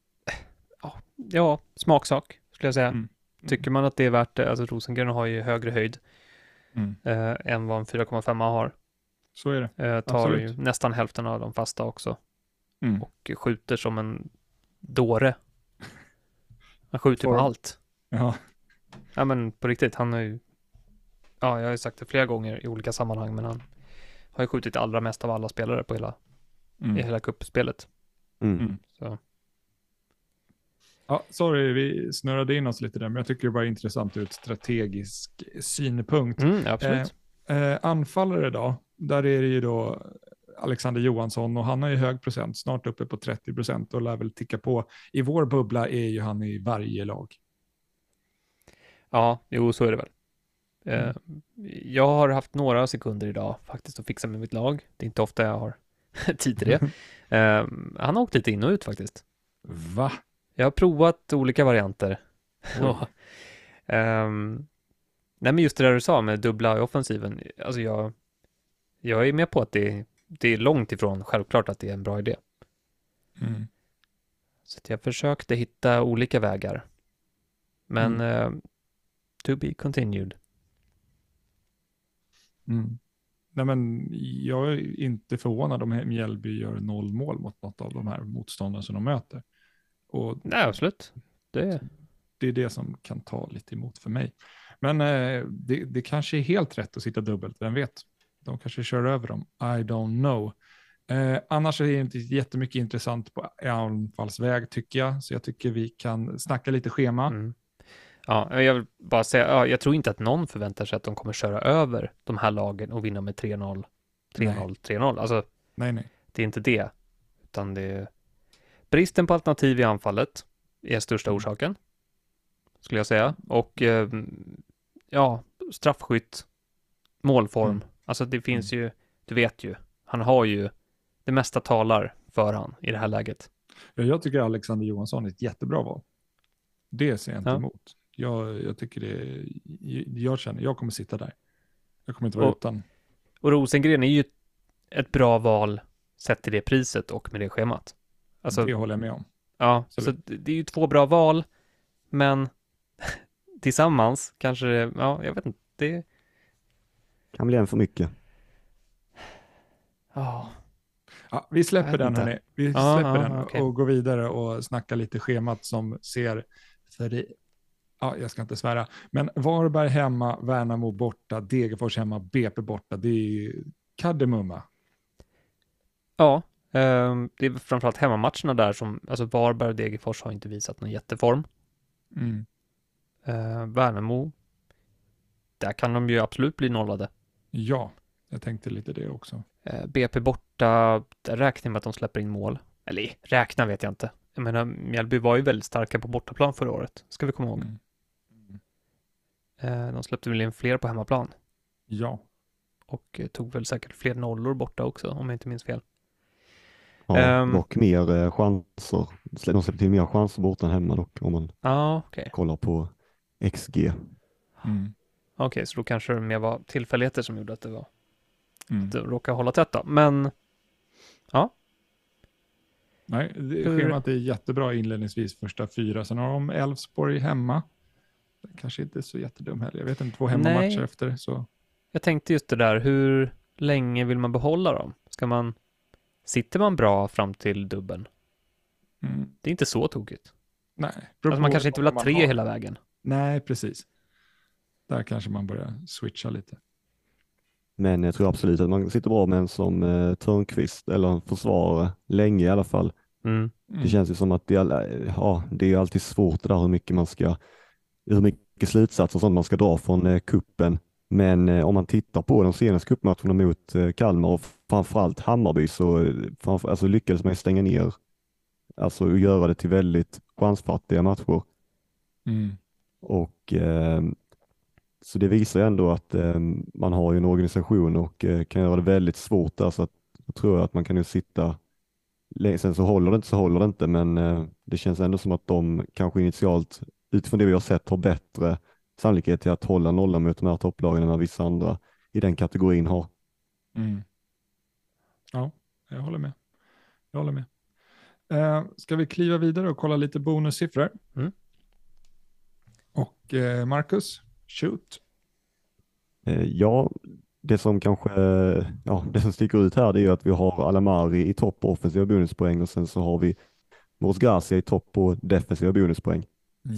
Ja, smaksak skulle jag säga. Mm. Tycker man att det är värt det, alltså Rosengren har ju högre höjd Mm. eh, än vad en 4,5 har. Så är det. Eh, tar Absolut. ju nästan hälften av de fasta också Mm. och skjuter som en dåre. Han skjuter på allt. Ja, Ja men på riktigt, han har ju, ja jag har ju sagt det flera gånger i olika sammanhang, men han har ju skjutit allra mest av alla spelare på hela, i mm. hela kuppspelet. Mm. Mm. Så. ja, sorry, vi snurrade in oss lite där, men jag tycker det var intressant ur ett strategisk synpunkt. Mm, absolut. Eh, anfallare då, där är det ju då Alexander Johansson och han har ju hög procent, snart uppe på 30 procent och lär väl ticka på. I vår bubbla är ju han i varje lag. Ja, jo så är det väl. Eh, Mm. Jag har haft några sekunder idag faktiskt att fixa med mitt lag. Det är inte ofta jag har tid till det. Eh, Han har åkt lite in och ut faktiskt. Va? Jag har provat olika varianter. Ehm, nej men just det där du sa med dubbla i offensiven. Alltså jag, jag är med på att det, det är långt ifrån självklart att det är en bra idé. Mm. Så jag försökte hitta olika vägar. Men eh, to be continued. Mm. Nej, men jag är inte förvånad om Mjällby gör noll mål mot något av de här motståndarna som de möter. Och Nej, absolut. Det, det är det som kan ta lite emot för mig. Men eh, det, det kanske är helt rätt att sitta dubbelt, vem vet? De kanske kör över dem, I don't know. Eh, annars är det inte jättemycket intressant på anfallsväg tycker jag, så jag tycker vi kan snacka lite schema. mm. Ja, jag vill bara säga, ja, jag tror inte att någon förväntar sig att de kommer köra över de här lagen och vinna med 3-0, 3-0, 3-0. Alltså, Nej, nej. det är inte det, utan det är bristen på alternativ i anfallet är största Mm. orsaken, skulle jag säga. Och eh, ja, straffskytt, målform. Mm. Alltså det finns ju, du vet ju, han har ju, det mesta talar för han i det här läget. Ja, jag tycker Alexander Johansson är ett jättebra val. Det ser jag inte Ja. emot. Jag, jag tycker det, jag känner, jag kommer sitta där. Jag kommer inte vara Och- utan. Och Rosengren är ju ett bra val sett till det priset och med det schemat. Alltså, det håller jag med om. ja, så absolut. det det är ju två bra val, men tillsammans kanske det, ja, jag vet inte, det, Kan bli en för mycket. ja, Ja, vi släpper den hörni. Vi släpper ja, den okej. och går vidare och snackar lite schemat som ser för det, ja, jag ska inte svära, men Varberg hemma, Värnamo borta, Degerfors hemma, BP borta. Det är ju kardemumma. ja, ehm, det är framförallt hemmamatcherna där som, alltså Varberg och Degerfors har inte visat någon jätteform. Mm. Uh, Värnamo, där kan de ju absolut bli nollade. Ja, jag tänkte lite det också. Eh, BP borta, räknar med att de släpper in mål. Eller räkna vet jag inte. Jag menar, Mjällby var ju väldigt starka på bortaplan förra året, ska vi komma ihåg. Mm. Eh, De släppte väl in fler på hemmaplan Ja, och eh, tog väl säkert fler nollor borta också, om jag inte minns fel. Ja, Ehm. dock mer eh, chanser. De släpper till mer chanser borta än hemma dock om man Ja, okej. kollar på XG. mm. Okej, så då kanske det mer var tillfälligheter som gjorde att det var, Mm. det råkade hålla tätt då. Men Nej, det, Hur- schemat är jättebra inledningsvis första fyra. Sen har de Elfsborg hemma. Kanske inte är så jättedum heller. Jag vet inte, två hemmamatcher efter. Så. jag tänkte just det där, hur länge vill man behålla dem? Ska man, sitter man bra fram till dubben? Mm. Det är inte så tokigt. Nej, Alltså man kanske inte vill ha tre hela vägen. Nej, precis. Där kanske man börjar switcha lite. Men jag tror absolut att man sitter bra med en som eh, Törnqvist eller en försvarare länge i alla fall. Mm. Mm. Det känns ju som att det, är ja, det är alltid svårt det där hur mycket man ska, hur mycket slutsatser och sånt man ska dra från eh, kuppen. Men eh, om man tittar på de senaste cupmatcherna mot eh, Kalmar och framförallt Hammarby så eh, framför, alltså, lyckades man stänga ner, alltså och göra det till väldigt chansfattiga matcher. Mm. Och eh, så det visar ändå att eh, man har ju en organisation och eh, kan göra det väldigt svårt där så att jag tror att man kan ju sitta. Sen så håller det inte så håller det inte men eh, det känns ändå som att de kanske initialt utifrån det vi har sett har bättre sannolikhet till att hålla nollan mot de här topplagen än vad vissa andra i den kategorin har. Mm. Ja, jag håller med. Jag håller med. Eh, ska vi kliva vidare och kolla lite bonussiffror? Mm. Och eh, Marcus, shoot. Eh, Ja, det som kanske, ja, det som sticker ut här det är ju att vi har Alamari i topp på offensiva bonuspoäng och sen så har vi Moros Garcia i topp på defensiva bonuspoäng.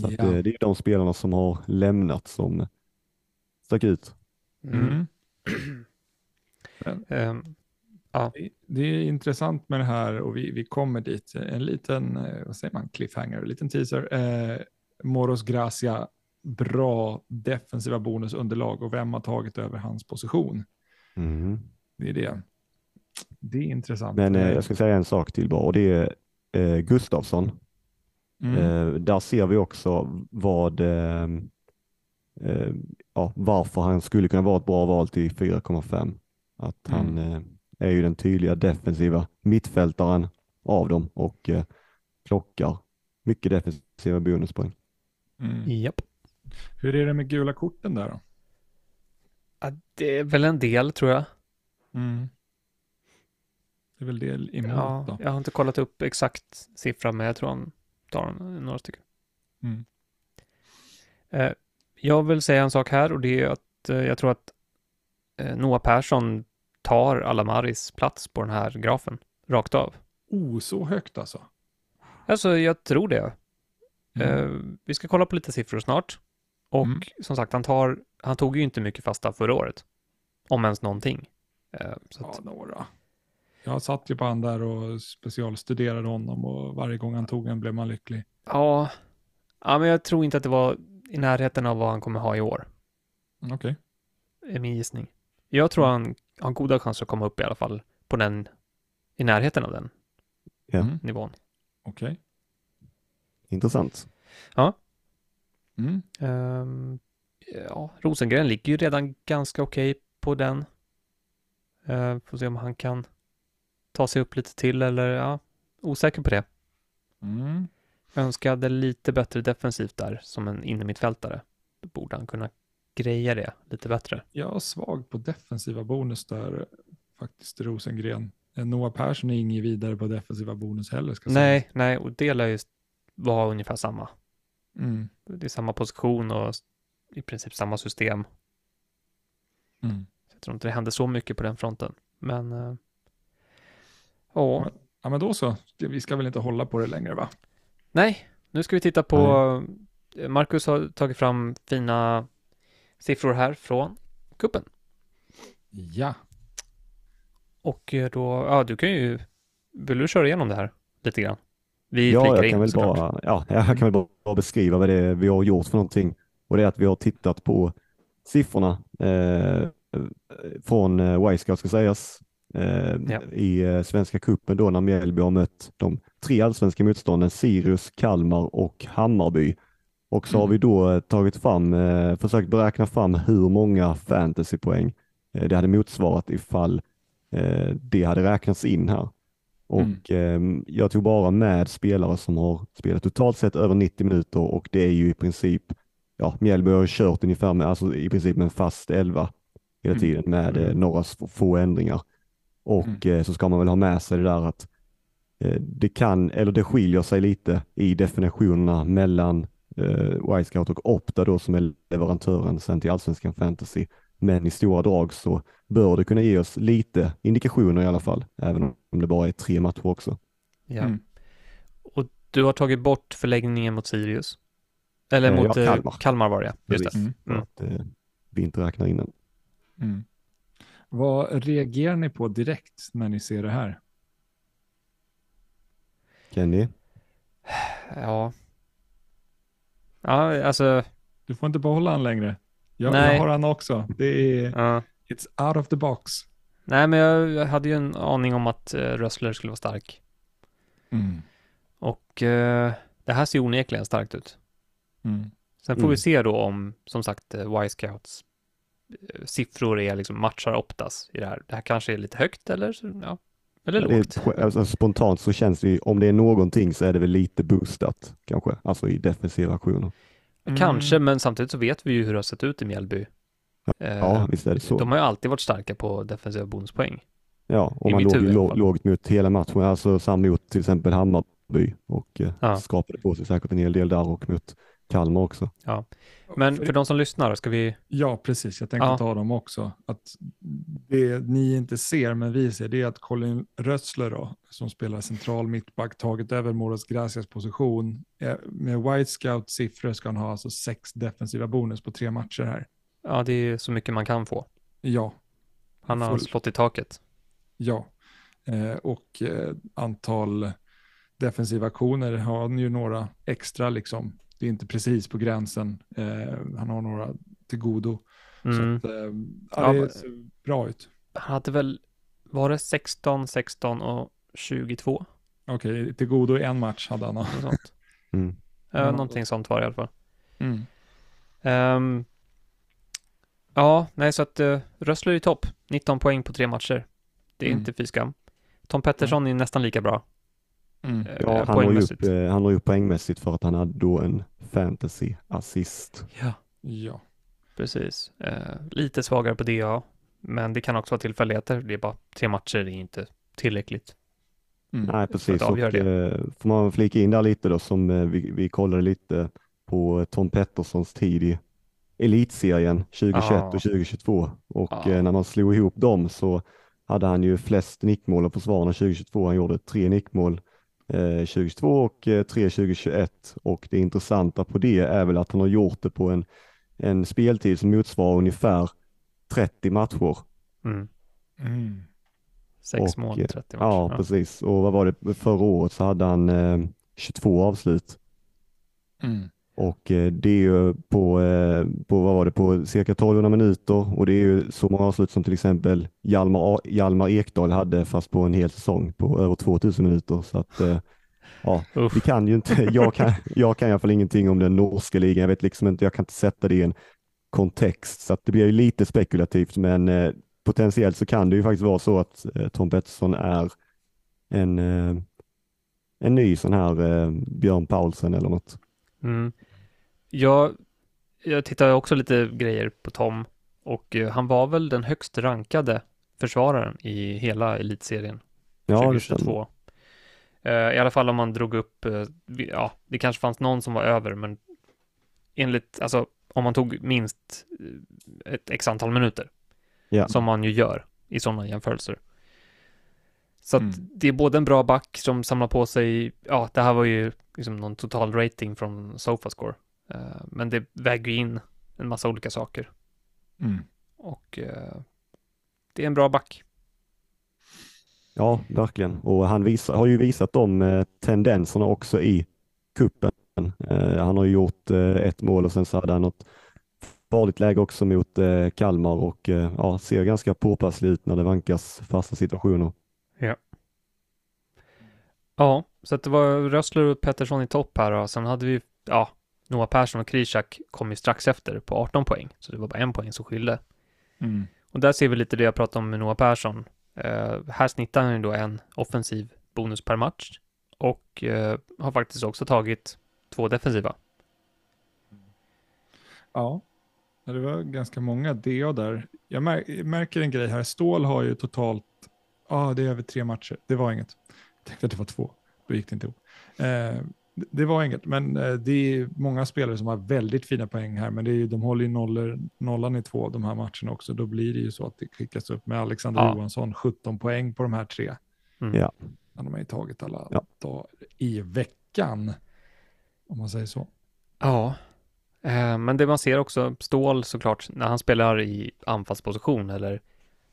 Så att, eh, det är de spelarna som har lämnat som stack ut. Mm. Ehm, Det- Det är intressant med det här och vi, vi kommer dit. En liten, vad säger man, cliffhanger, en liten teaser. Eh, Moros Gracia, bra defensiva bonusunderlag och vem har tagit över hans position? Mm. Det är det. Det är intressant. Men eh, jag ska säga en sak till bara och det är eh, Gustavsson. Mm. Eh, där ser vi också vad, eh, eh, ja, varför han skulle kunna vara ett bra val till 4,5. Att han eh, är ju den tydliga defensiva mittfältaren av dem och eh, plockar mycket defensiva bonuspoäng. Mm. Japp. Hur är det med gula korten där då? Ja, det är väl en del tror jag. Mm. Det är väl det emot Ja, då? jag har inte kollat upp exakt siffra, men jag tror han tar några stycken. Mm. Eh, jag vill säga en sak här och det är att eh, jag tror att eh, Noah Persson tar Alamaris plats på den här grafen, rakt av. Oh, så högt alltså? Alltså, jag tror det. Mm. Vi ska kolla på lite siffror snart. Och Mm. som sagt, han, tar, han tog ju inte mycket fasta förra året. Om ens någonting. Eh, så Ja, att, några. Jag satt ju på han där och specialstuderade honom och varje gång han tog en blev man lycklig. ja, ja, men jag tror inte att det var i närheten av vad han kommer ha i år. Mm, Okej. är min gissning. Jag tror han har goda chanser att komma upp i alla fall på den, i närheten av den Ja. Mm, nivån. Okej. Intressant. Mm. Ehm, ja, Rosengren ligger ju redan ganska okej på den. Uh, får se om han kan ta sig upp lite till eller ja, osäker på det. Mm. Önskade lite bättre defensivt där som en innermittfältare. Då borde han kunna greja det lite bättre. Jag är svag på defensiva bonus där faktiskt Rosengren. Eh, Noah Persson är ingen vidare på defensiva bonus heller. Ska Nej, nej, och det lär ju vara ungefär samma. Mm. Det är samma position och i princip samma system. Mm. Jag tror inte det händer så mycket på den fronten. Men eh, ja, Ja, men då så. Vi ska väl inte hålla på det längre va? nej, nu ska vi titta på eh, Marcus har tagit fram fina siffror här från kuppen. Ja. Och eh, då, ja, du kan ju, vill du köra igenom det här lite grann? Vi Ja, jag in kan, väl såklart. bara, ja, jag kan väl bara, beskriva vad det är vi har gjort för någonting. Och det är att vi har tittat på siffrorna eh, från eh, Y-Scout ska sägas eh, Ja. i eh, Svenska cupen då när Mjällby har mött de tre allsvenska motstånden Sirius, Kalmar och Hammarby. Och så har Mm. vi då eh, tagit fram, eh, försökt beräkna fram hur många fantasypoäng det hade motsvarat ifall det hade räknats in här. Och ehm, jag tog bara med spelare som har spelat totalt sett över 90 minuter och det är ju i princip, ja, Mjällby har kört ungefär med, alltså i princip med en fast elva hela Mm. tiden med eh, Mm. några få ändringar. Och eh, så ska man väl ha med sig det där att eh, det kan, eller det skiljer sig lite i definitionerna mellan eh, Y-Scout och Opta då som är leverantören sen till Allsvenskan Fantasy. Men i stora drag så bör det kunna ge oss lite indikationer i alla fall, även om det bara är tre matcher också. Ja. Mm. Och du har tagit bort förläggningen mot Sirius? Eller Eh, mot ja, eh, Kalmar. Kalmar var det, just det. Mm. För att, eh, vi inte räknar in den. Mm. Vad reagerar ni på direkt när ni ser det här? Kenny? Ja. Ja, alltså, Du får inte behålla han längre. Jag, Nej. jag har han också. Det är, ja. it's out of the box. Nej, men jag, jag hade ju en aning om att uh, Rössler skulle vara stark. Mm. Och eh, det här ser onekligen starkt ut. Mm. Sen får Mm. vi se då om, som sagt, uh, Y-scouts eh, siffror är liksom matchar Optas i det här. Det här kanske är lite högt eller, så- ja, eller lågt. är, alltså, spontant så känns det ju, om det är någonting så är det väl lite boostat kanske, alltså i defensiva aktioner. Kanske, men samtidigt så vet vi ju hur det har sett ut i Mjällby. Eh, Ja, visst är det så. De har ju alltid varit starka på defensiva bonuspoäng. Ja, och i man låg huvud lågt mot hela matchen, alltså samma mot till exempel Hammarby och eh, Ja. skapade på sig säkert en hel del där och mot Kalmar också. Men för de som lyssnar, ska vi... Ja, precis. Jag tänkte Ja. ta dem också. Att det ni inte ser, men vi ser, det är att Colin Rössler då, som spelar central mittback, tagit över Moras Gracias position. Eh, Med White Scout siffror ska han ha alltså sex defensiva bonus på tre matcher här. Ja, det är så mycket man kan få. Ja, Han har Full. slått i taket. ja. Eh, och eh, antal defensiva aktioner har han ju några extra liksom. Det är inte precis på gränsen. Eh, han har några till godo. Mm. Så att, eh, ja, det ser bra ut. Han hade väl, var det 16, 16 och 22? Okej, till godo i en match hade han. Något sånt. Mm. Ja. någonting sånt var det i alla fall. Mm. Ehm, ja, nej, så att uh, Rössler är i topp. 19 poäng på tre matcher. Det är Mm. inte fy skam. Tom Pettersson är nästan lika bra. Mm. eh, Ja, han når, ju poängmässigt. upp, eh, han når ju upp poängmässigt för att han hade då en fantasy assist. Ja, Ja. precis. Eh, lite svagare på DA, men det kan också vara tillfälligheter. Det är bara tre matcher, det är inte tillräckligt. Mm. Nej, precis. Och, eh, får man flika in där lite då som eh, vi, vi kollade lite på Tom Petterssons tid i elitserien 2021 Ja. och 2022 och Ja. eh, när man slog ihop dem så hade han ju flest nickmål och försvararna 2022. Han gjorde tre nickmål 2022 och eh, tre 2021 och det intressanta på det är väl att han har gjort det på en, en speltid som motsvarar ungefär 30 matcher. Mm. Mm. Sex Och, mål, eh, 30 matcher. Ja, precis. Och vad var det förra året så hade han eh, 22 avslut. Mm. Och eh, det är ju på, eh, på, vad var det, på cirka 1200 minuter och det är ju så många avslut som till exempel Hjalmar, Hjalmar Ekdal hade fast på en hel säsong på över 2000 minuter. Så att, eh, ja, Uff. vi kan ju inte, jag kan, jag kan i alla fall ingenting om den norska ligan. Jag vet liksom inte, jag kan inte sätta det i en kontext så att det blir ju lite spekulativt men potentiellt så kan det ju faktiskt vara så att Tom Pettersson är en, en ny sån här Björn Paulsen eller något. Mm. Jag, jag tittar också lite grejer på Tom och eh, han var väl den högst rankade försvararen i hela elitserien Ja, det stämmer. 2022. Eh, I alla fall om man drog upp, vi- ja, det kanske fanns någon som var över, men enligt, alltså om man tog minst ett x antal minuter, Ja. som man ju gör i sådana jämförelser. Så att Mm. det är både en bra back som samlar på sig, ja, det här var ju liksom någon total rating från Sofascore, men det väger in en massa olika saker Mm. och eh, det är en bra back. Ja, verkligen. Och han visar, har ju visat de eh, tendenserna också i kuppen. Eh, han har ju gjort eh, ett mål och sen så hade han något farligt läge också mot eh, Kalmar och eh, ja, ser ganska påpasslig ut när det vankas fasta situationer. Ja, så att det var Rössler och Pettersson i topp här och sen hade vi, ja, Noah Persson och Krishak kom ju strax efter på 18 poäng, så det var bara en poäng som skilde. Mm. Och där ser vi lite det jag pratade om med Noah Persson. Eh, här snittar han ju då en offensiv bonus per match och eh, har faktiskt också tagit två defensiva. Ja, det var ganska många DA där. Jag mär- jag märker en grej här. Stål har ju totalt, ja det är över tre matcher. Det var inget. Jag tänkte att det var två. Då gick det inte ihop. Eh, det- var inget, men eh, det är många spelare som har väldigt fina poäng här, men det är, ju- de håller ju nollor, nollan i två av de här matcherna också. Då blir det ju så att det skickas upp med Alexander Ja. Johansson, 17 poäng på de här tre. Mm. Ja. Han har man ju tagit alla Ja. dagar i veckan, om man säger så. Ja, Eh, men det man ser också, Stål såklart, när han spelar i anfallsposition eller,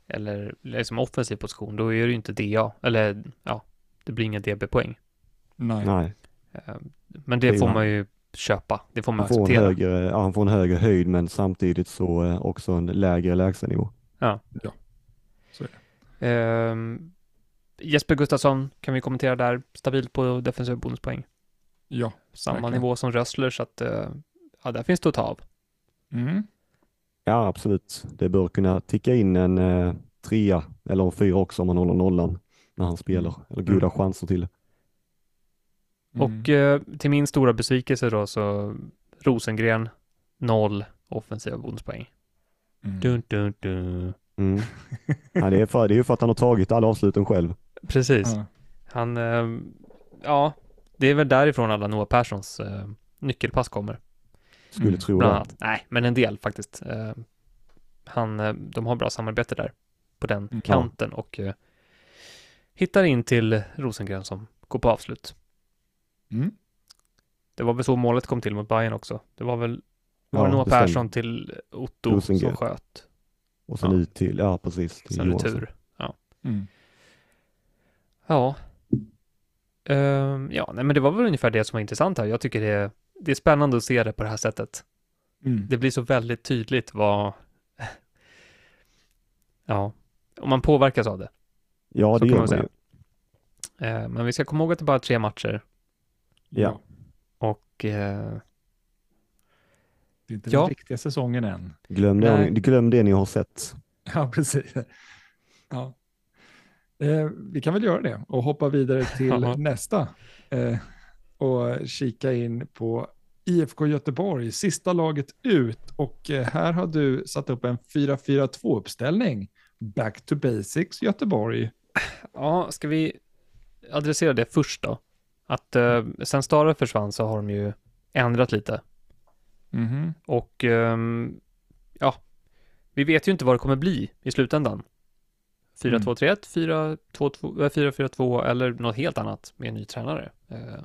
eller liksom offensiv position, då är det ju inte DA, eller ja, det blir inga DB-poäng. Nej. Nej, men det får man ju köpa, det får man han får, en acceptera. högre, ja, han får en högre höjd men samtidigt så eh, också en lägre lägstanivå. Ehm, Jesper Gustafsson kan vi kommentera där, stabilt på defensiv bonuspoäng. Ja. Samma Verkligen. nivå som Rössler, så att eh, ja, där finns det att ta av. Mm. Ja, absolut. Det bör kunna ticka in en eh, trea eller en fyra också om man håller nollan när han spelar. Eller goda chanser till det. Mm. Och eh, till min stora besvikelse då så Rosengren, noll offensiva bonuspoäng. Mm. Dun, dun, dun. Mm. Ja, det, är för, det är ju för att han har tagit alla avsluten själv. Precis. Ja. Han, eh, ja, det är väl därifrån alla Noah Perssons eh, nyckelpass kommer. Skulle Mm, tro Bland det. annat. Nej, men en del faktiskt. Eh, han, de har bra samarbete där på den Mm. kanten och eh, hittar in till Rosengren som går på avslut. Mm. Det var väl så målet kom till mot Bayern också. Det var väl var Ja, det Noah det. Persson till Otto Rosengren. som sköt. Och sen Ja. ut till, ja precis, till Sen retur. Mm. Ja. Ehm, ja, nej, men det var väl ungefär det som var intressant här. Jag tycker det är, det är spännande att se det på det här sättet. Mm. Det blir så väldigt tydligt vad... ja, om man påverkas av det. Ja, Så det kan gör man ju. Eh, men vi ska komma ihåg att det bara är tre matcher Ja. och eh, Det är inte Ja. den riktiga säsongen än. Glöm det, glöm det ni har sett. Ja, precis. Ja. Eh, vi kan väl göra det och hoppa vidare till nästa eh, och kika in på IFK Göteborg, sista laget ut. Och eh, här har du satt upp en 4-4-2-uppställning. Back to basics Göteborg. ja, ska vi adressera det först då? Att eh, sen Stare försvann så har de ju ändrat lite Mhm. och ehm, ja, vi vet ju inte vad det kommer bli i slutändan. 4-2-3-1, 4-2-2 eh, 4-4-2 eller något helt annat med en ny tränare. Eh,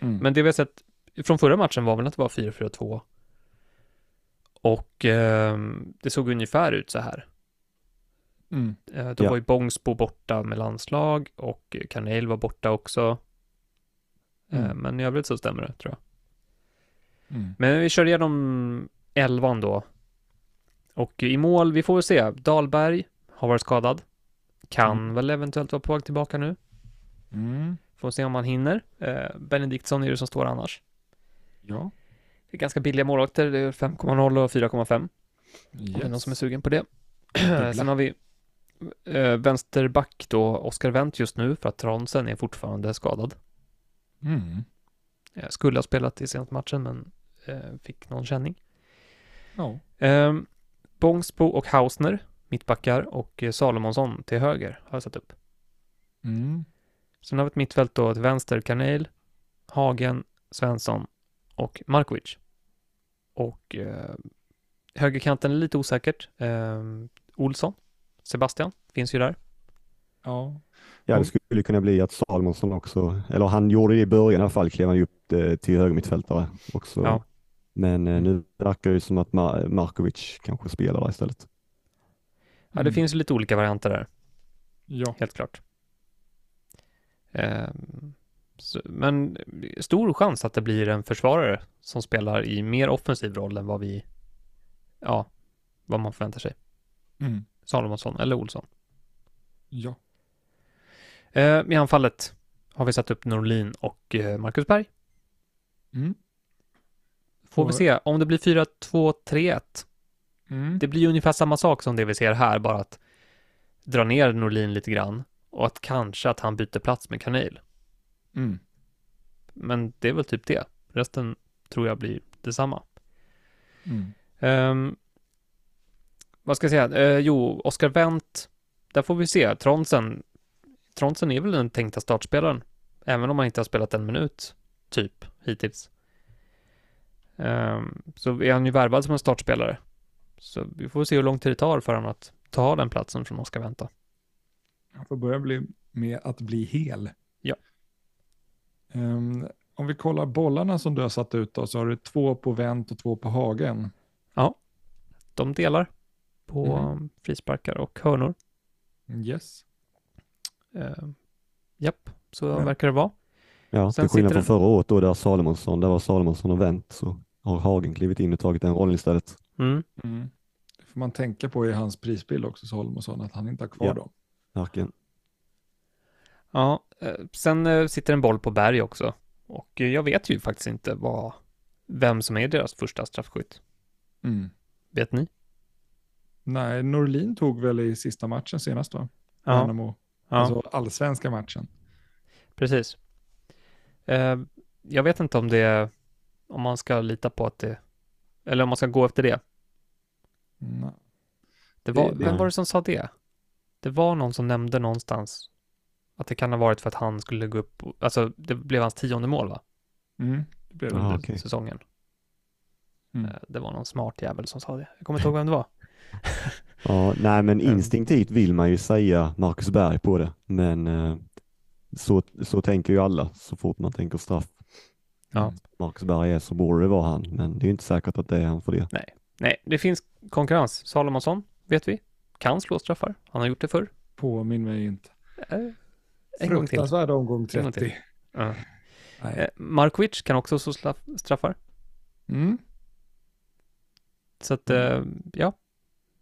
Mm. Men det vi har sett från förra matchen var väl att det var 4-4-2. Och ehm, det såg ungefär ut så här. Mm. Eh, då Ja. var ju Bångsbo borta med landslag och Kanel var borta också. Eh, Mm. men i övrigt så stämmer det, tror jag. Mm. Men vi kör igenom elvan då. Och i mål, vi får väl se. Dahlberg har varit skadad. Kan Mm. väl eventuellt vara på väg tillbaka nu. Mm. Får se om han hinner. Eh, Benediktsson är det som står annars. Ja. Det är ganska billiga målvakter. Det är 5,0 och 4,5. Om det är någon Yes. som är sugen på det. Sen har vi eh, vänsterback då, Oskar Wendt just nu för att Tronsen är fortfarande skadad. Mm. Eh, skulle ha spelat i senaste matchen men eh, fick någon känning. Ja. Eh, Bångsbo och Hausner, mittbackar och eh, Salomonsson till höger har jag satt upp. Mm. Sen har vi ett mittfält då till vänster, Kanel, Hagen, Svensson och Markovic. Och eh, högerkanten är lite osäkert. Eh, Olsson, Sebastian, finns ju där. Ja. Ja, det skulle kunna bli att Salomonsson också, eller han gjorde det i början i alla fall, klev han ju upp eh, till högermittfältare också. Ja. Men eh, nu verkar det som att Mar- Markovic kanske spelar där istället. Ja, det Mm. finns lite olika varianter där, Ja. helt klart. Eh, så, men stor chans att det blir en försvarare som spelar i mer offensiv roll än vad vi, ja, vad man förväntar sig. Mm. Salomonsson eller Olsson. Ja. Eh, I anfallet har vi satt upp Norlin och eh, Marcus Berg. Mm. Får vi se om det blir 4-2-3-1. Mm. Det blir ungefär samma sak som det vi ser här, bara att dra ner Norlin lite grann och att kanske att han byter plats med Kanel. Mm. Men det är väl typ det. Resten tror jag blir detsamma. Mm. Ehm, vad ska jag säga? Eh, jo, Oskar Wendt, där får vi se. Tronsen, Tronsen är väl den tänkta startspelaren, även om han inte har spelat en minut, typ, hittills. Ehm, så är han ju värvad som en startspelare. Så vi får se hur lång tid det tar för honom att ta den platsen från Oskar då. Han får börja bli med att bli hel. Ja. Ehm, om vi kollar bollarna som du har satt ut då, så har du två på vänt och två på hagen. De delar på Mhm. frisparkar och hörnor. Yes. Uh, japp, så Ja. verkar det vara. Ja, Sen till skillnad från det- förra året då där Salomonsson, där var Salomonsson och vänt så har Hagen klivit in och tagit den rollen istället. Mm. Mm. Det får man tänka på i hans prisbild också, Solomonsson, att han inte har kvar Ja. dem. Verkligen. Ja, eh, sen eh, sitter en boll på berg också. Och jag vet ju faktiskt inte vad, vem som är deras första straffskytt. Mm. Vet ni? Nej, Norlin tog väl i sista matchen senast va? Ja, Värnamo. Ja Alltså allsvenska matchen. precis. Eh, jag vet inte om det, om man ska lita på att det, eller om man ska gå efter det. Nej. Det var, Det- det- vem var det som sa det? Det var någon som nämnde någonstans att det kan ha varit för att han skulle gå upp, alltså det blev hans tionde mål va? Mm. Det blev det. Ja. Under okej. säsongen. Mm. Eh, Det var någon smart jävel som sa det. Jag kommer inte ihåg vem det var. Ja, nej men instinktivt vill man ju säga Marcus Berg på det, men eh, så, så tänker ju alla så fort man tänker straff. Ja. Marcus Berg är så borde det vara han, men det är inte säkert att det är han för det. Nej, det finns konkurrens. Salomonsson, vet vi, kan slå straffar. Han har gjort det förr. Påminn mig inte. Eh, En gång till. Fruktansvärd omgång En gång 30. till. Ja. Nej. Eh, Markovic kan också slå straffar. Mm. Så att, eh, ja,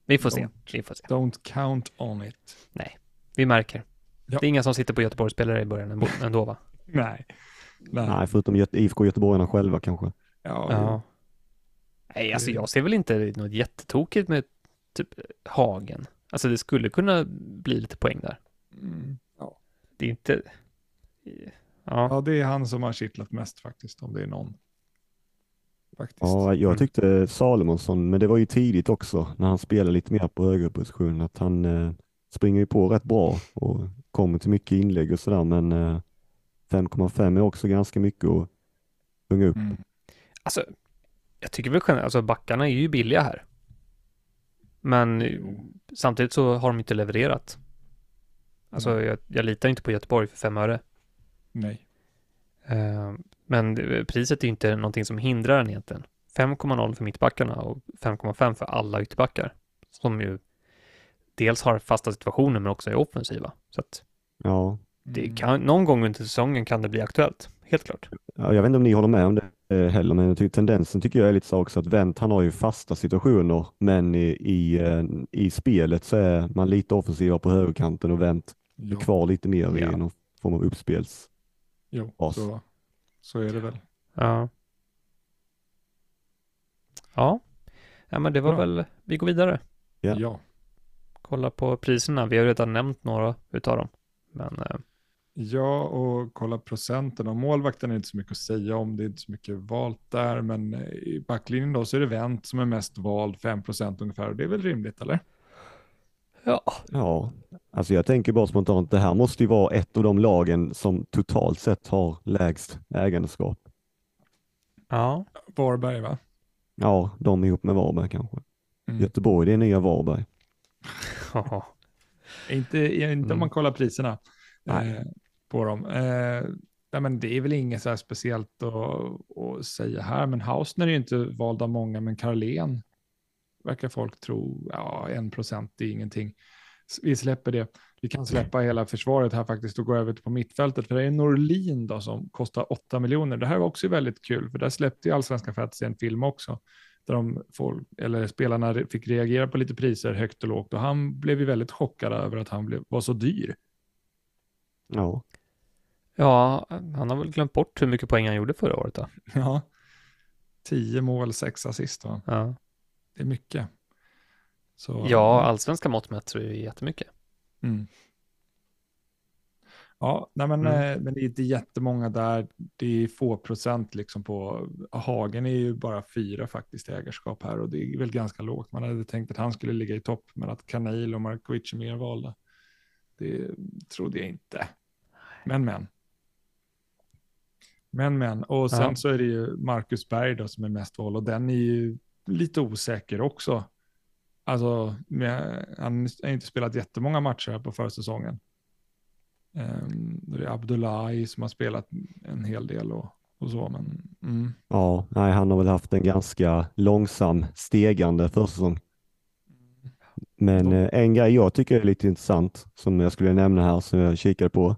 vi får se. Don't. Vi får se. Don't count on it. Vi märker. Ja. Det är inga som sitter på Göteborgsspelare i början ändå- ändå va? Nej. Nej. Nej, förutom Göte- IFK Göteborgarna själva kanske. Ja, Ja. Nej, alltså jag ser väl inte något jättetokigt med typ Hagen. Alltså det skulle kunna bli lite poäng där. Mm. ja. Det är inte... Ja, ja, det är han som har kittlat mest faktiskt, om det är någon. Faktiskt. Ja, jag Mm. tyckte Salomonsson, men det var ju tidigt också när han spelade lite mer på högerposition, att han eh, springer ju på rätt bra och kommer till mycket inlägg och sådär, men eh, 5,5 är också ganska mycket att sjunga upp. Mm. alltså jag tycker väl generellt, alltså backarna är ju billiga här. Men Jo. samtidigt så har de inte levererat. Alltså jag, jag litar inte på Göteborg för fem öre. Nej. Eh, Men priset är ju inte någonting som hindrar den egentligen. 5,0 för mittbackarna och 5,5 för alla ytterbackar. Som ju dels har fasta situationer men också är offensiva. Så att Ja, det Mm. kan, någon gång under säsongen kan det bli aktuellt. Helt klart. Ja, jag vet inte om ni håller med om det eh, heller, men jag tycker tendensen tycker jag är lite så också att Wendt han har ju fasta situationer, men i, i, eh, i spelet så är man lite offensivare på högerkanten och Wendt är kvar lite mer Ja. i någon form av uppspels. jo så, så är det väl. Ja. Ja. Ja, men det var Bra. väl, vi går vidare. Ja. Ja. Kolla på priserna. Vi har redan nämnt några utav dem. Men eh, Ja, och kolla procenten. Och målvakten är inte så mycket att säga om. Det är inte så mycket valt där. Men eh, i backlinjen då så är det Wendt som är mest vald, 5% ungefär. Och det är väl rimligt, eller? Ja. Ja, alltså jag tänker bara spontant, det här måste ju vara ett av de lagen som totalt sett har lägst ägandeskap. Ja. Varberg, va? Ja, de ihop med Varberg kanske. Mm. Göteborg, det är nya Varberg. Inte, inte Mm. om man kollar priserna eh, på dem. Eh, nej, men det är väl inget så här speciellt att, att säga här. Men Hausner är ju inte vald av många, men Carlén verkar folk tro, ja, en procent är ingenting. Vi släpper det. Vi kan släppa hela försvaret här faktiskt och gå över på mittfältet. För det är Norlin då som kostar 8 miljoner. Det här var också väldigt kul, för där släppte ju Allsvenska Fantasy en film också. Där de får, eller spelarna fick reagera på lite priser högt och lågt. Och han blev ju väldigt chockad över att han blev, var så dyr. Ja, ja, han har väl glömt bort hur mycket poäng han gjorde förra året då. Ja. 10 mål, 6 assist. Va? Ja, Det är mycket. Så, ja allsvenska mått mätt så är det jättemycket. Mm. Ja, nej men, Mm. eh, men det är inte jättemånga där. Det är få procent liksom på Hagen är ju bara fyra faktiskt i ägarskap här och det är väl ganska lågt. Man hade tänkt att han skulle ligga i topp, men att Kanil och Markovic är mer valda. Det trodde jag inte. Men men. Men men. Och sen Ja. så är det ju Marcus Berg då som är mest vald och den är ju lite osäker också. Alltså, han har inte spelat jättemånga matcher här på försäsongen. Um, det är Abdullahi som har spelat en hel del och och så. Men, mm. Ja, nej, han har väl haft en ganska långsam stegande försäsong. Men eh, en grej jag tycker är lite intressant som jag skulle nämna här som jag kikade på.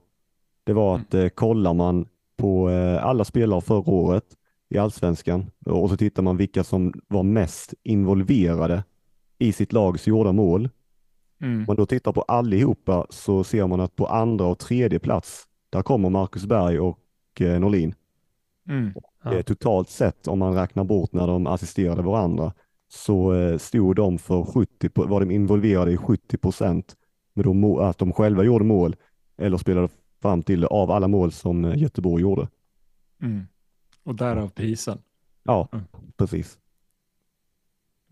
Det var att eh, kollar man på eh, alla spelare förra året i allsvenskan och så tittar man vilka som var mest involverade i sitt lags gjorda mål. Mm. Om man då tittar på allihopa så ser man att på andra och tredje plats, där kommer Marcus Berg och eh, Norlin. Mm. Ja. Eh, Totalt sett, om man räknar bort när de assisterade varandra, så eh, stod de för 70, på- var de involverade i 70 procent med de må- att de själva gjorde mål eller spelade fram till det av alla mål som eh, Göteborg gjorde. Mm. Och därav prisen. Ja, Mm. precis.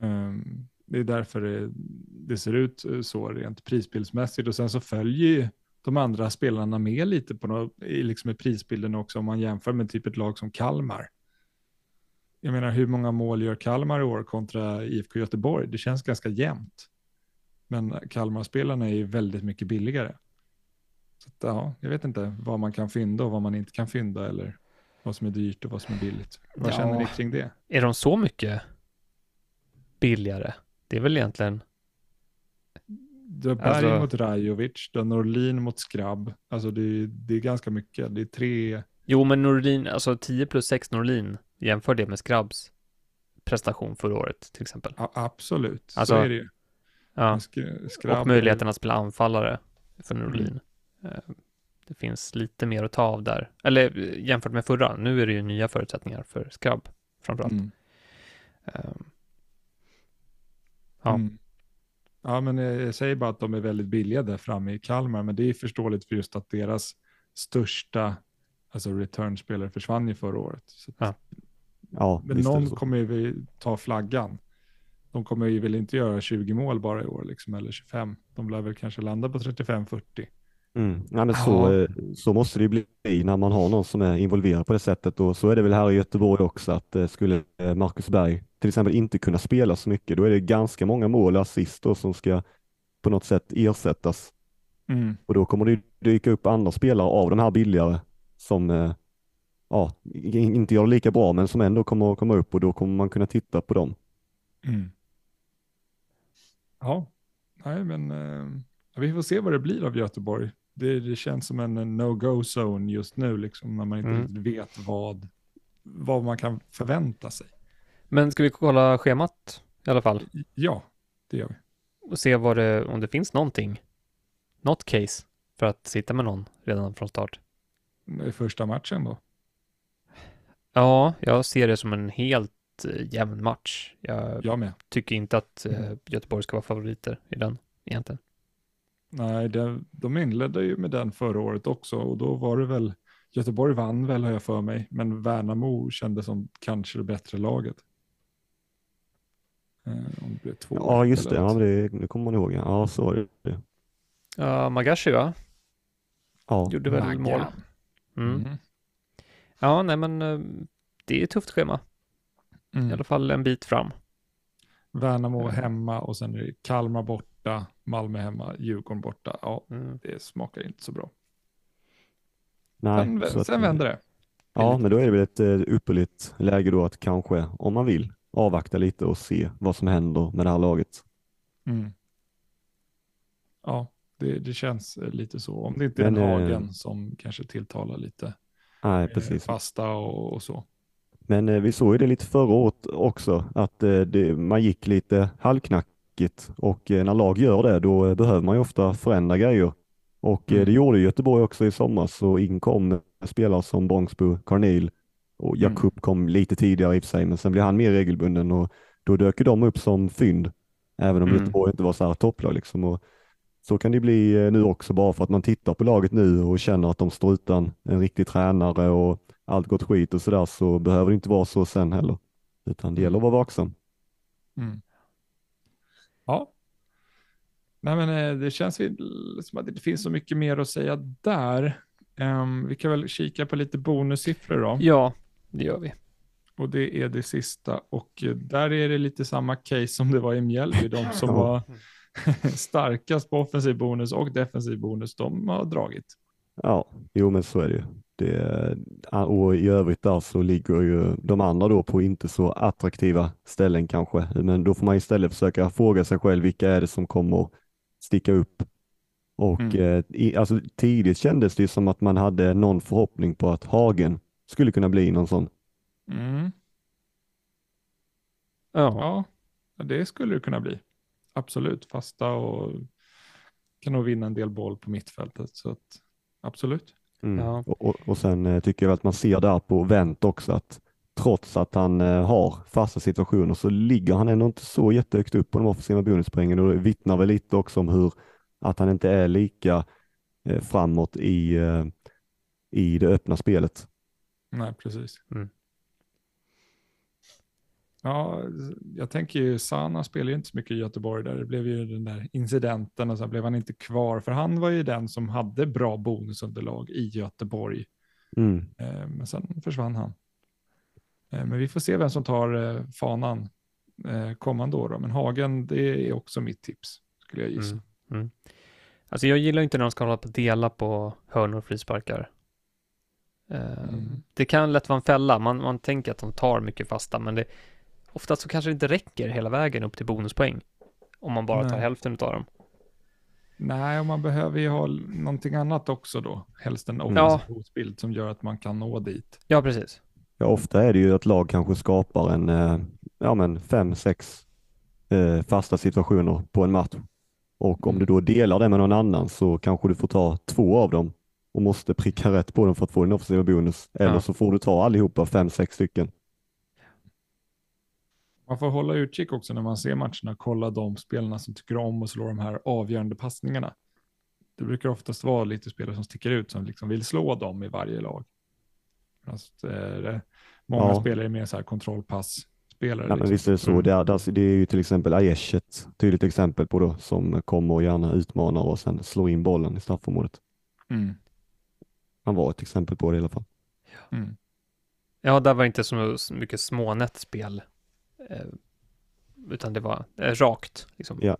Ehm, Det är därför det, det ser ut eh, så rent prisbildsmässigt och sen så följer ju de andra spelarna med lite på något, liksom i prisbilden också om man jämför med typ ett lag som Kalmar. Jag menar hur många mål gör Kalmar i år kontra IFK Göteborg? Det känns ganska jämnt. Men Kalmar-spelarna är ju väldigt mycket billigare. Så att, ja, jag vet inte vad man kan fynda och vad man inte kan fynda eller vad som är dyrt och vad som är billigt. Vad Ja. känner ni kring det? Är de så mycket billigare? Det är väl egentligen, Du har Berg Alltså- mot Rajovic, du har Norlin mot Skrabb. Alltså det är, det är ganska mycket. Det är tre, jo men Norlin, alltså 10 plus 6 Norlin, jämför det med Skrabbs prestation förra året till exempel. ja, absolut. Alltså, så är det ju. Ja, Sk- Skrabb och möjligheten att spela anfallare för Norlin. Eh, Det finns lite mer att ta av där. Eller eh, jämfört med förra, nu är det ju nya förutsättningar för Skrabb framförallt. Mm. Ehm, Ja. Mm. Ja, men jag jag säger bara att de är väldigt billiga där framme i Kalmar, men det är förståeligt för just att deras största alltså returnspelare försvann ju förra året. Så att, Ja. Ja, men någon så. kommer ju ta flaggan. De kommer ju väl inte göra 20 mål bara i år, liksom, eller 25. De lär väl kanske landa på 35-40. Mm. Ja, men så, eh, så måste det ju bli när man har någon som är involverad på det sättet och så är det väl här i Göteborg också att eh, skulle eh, Marcus Berg till exempel inte kunna spela så mycket då är det ganska många mål och assist som ska på något sätt ersättas Mm. och då kommer det dyka upp andra spelare av de här billigare som ja, inte gör det lika bra men som ändå kommer att komma upp och då kommer man kunna titta på dem. Mm. Ja, nej men eh, vi får se vad det blir av Göteborg. Det, det känns som en, no-go-zone just nu, liksom, när man inte Mm. vet vad, vad man kan förvänta sig. Men ska vi kolla schemat i alla fall Ja, det gör vi. och se vad det, om det finns någonting, något case för att sitta med någon redan från start? Är första matchen då. Ja, jag ser det som en helt eh, jämn match. Jag Jag tycker inte att eh, Göteborg ska vara favoriter i den egentligen. Nej, det, de inledde ju med den förra året också och då var det väl, Göteborg vann väl har jag för mig, men Värnamo kändes som kanske det bättre laget. Eh, om det blev två. Ja just det, ja, det, det kommer man ihåg. Ja, så är det. Ja, Magashi va? Ja, Gjorde väl Maggan. mål. Mm. Mm. Ja, nej men eh, det är ett tufft schema. Mm. I alla fall en bit fram. Värnamo hemma och sen är det Kalmar borta, Malmö hemma, Djurgården borta. Ja, Mm. det smakar inte så bra. nej, Sen, så att- sen vänder det. Ja, men då är det väl ett eh, ypperligt läge då att kanske, om man vill, avvakta lite och se vad som händer med det här laget. Mm. Ja, det, det känns eh, lite så. Om det inte är Men, den eh, Hagen som kanske tilltalar lite Nej, eh, precis. fasta och, och så. Men eh, vi såg ju det lite förra året också, att eh, det, man gick lite halvknackigt och eh, när lag gör det, då eh, behöver man ju ofta förändra grejer. Och eh, Mm. det gjorde Göteborg också i somras, så in kom spelare som Bångsbo, Carnil och Mm. Jakub kom lite tidigare i och för sig, men sen blev han mer regelbunden och då dök de upp som fynd, även om Mm. Göteborg inte var så här topplag liksom. Och så kan det bli nu också bara för att man tittar på laget nu och känner att de står utan en riktig tränare och allt gått skit och sådär så behöver det inte vara så sen heller. Utan det gäller att vara vaksam. Mm. Ja. Nej, men eh, det känns som att det finns så mycket mer att säga där. Ehm, vi kan väl kika på lite bonussiffror då. Ja, det gör vi. Och det är det sista. Och eh, där är det lite samma case som det var i Mjällby. De som var starkast på offensiv bonus och defensiv bonus, de har dragit. Ja, jo men så är det ju. Det, och i övrigt där så ligger ju de andra då på inte så attraktiva ställen kanske, men då får man istället försöka fråga sig själv vilka är det som kommer sticka upp. Och Mm. eh, alltså, tidigt kändes det som att man hade någon förhoppning på att Hagen skulle kunna bli någon sån. Mm. Ja. Ja, det skulle det kunna bli. Absolut, fasta och kan nog vinna en del boll på mittfältet. Så att, absolut. Mm. Ja. Och, och, sen eh, tycker jag att man ser där på Wendt också att trots att han eh, har fasta situationer så ligger han ändå inte så jättehögt upp på de offensiva bonuspoängen och det vittnar väl lite också om hur att han inte är lika eh, framåt i, i det öppna spelet. Nej, precis. Mm. Ja, jag tänker ju, Sana spelar ju inte så mycket i Göteborg där. Det blev ju den där incidenten och sen blev han inte kvar. För han var ju den som hade bra bonusunderlag i Göteborg. Mm. Eh, Men sen försvann han. Eh, Men vi får se vem som tar eh, fanan kommande år. då. Men Hagen, det är också mitt tips, skulle jag gissa. Mm. Mm. Alltså jag gillar inte när de ska hålla på att dela på hörnor och frisparkar. Mm. Det kan lätt vara en fälla. Man, man tänker att de tar mycket fasta, men det, oftast så kanske det inte räcker hela vägen upp till bonuspoäng. Om man bara tar Nej. hälften av dem. Nej, och man behöver ju ha någonting annat också då. Helst en Mm. offensiv hotbild som gör att man kan nå dit. Ja, precis. Ja, ofta är det ju att lag kanske skapar en eh, ja, men fem, sex eh, fasta situationer på en match. Och om Mm. du då delar det med någon annan så kanske du får ta två av dem och måste pricka rätt på dem för att få din offensiva bonus. Eller Ja. så får du ta allihopa fem, sex stycken. Man får hålla utkik också när man ser matcherna, kolla de spelarna som tycker om att slå de här avgörande passningarna. Det brukar oftast vara lite spelare som sticker ut som liksom vill slå dem i varje lag. Det, många Ja. spelare är mer så här kontrollpass-spelare. Nej, men liksom. visst är det så. Mm. Det, är, där- det är ju till exempel Aiesh ett tydligt exempel på då, som kommer och gärna utmanar och sen slår in bollen i straffområdet. mm. Han var ett exempel på det i alla fall. Mm. Ja, där var det inte så mycket smånät spel. Eh, utan det var eh, rakt. Liksom. Ja.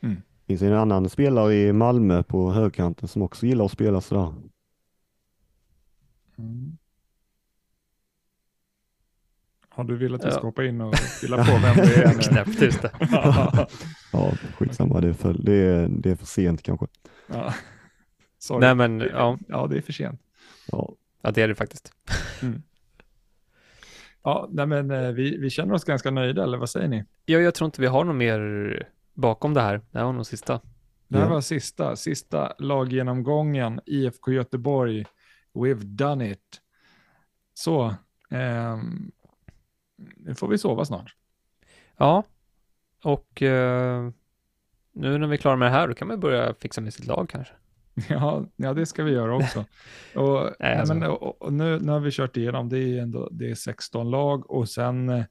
Mm. Det finns en annan spelare i Malmö på högkanten som också gillar att spela sådär. Mm. Har du velat att jag Ja. ska hoppa in och fylla på vem det är? Knäppt, just det. Ja, skitsamma, det är för, det är, det är för sent kanske. ja. Sorry. Nej, men ja, ja, det är för sent. Ja, ja, det är det faktiskt. Ja, nej, men eh, vi, vi känner oss ganska nöjda, eller vad säger ni? Ja, jag tror inte vi har något mer bakom det här. Det här var nog sista. Det här var sista, sista laggenomgången, IFK Göteborg, we've done it. Så, ehm, nu får vi sova snart. Ja, och eh, nu när vi är klara med det här, då kan man börja fixa med sitt lag kanske. Ja, ja, det ska vi göra också. Och, Nej, alltså. men, och, och nu, nu har vi kört igenom, det är, ändå, det är 16 lag och sen eh,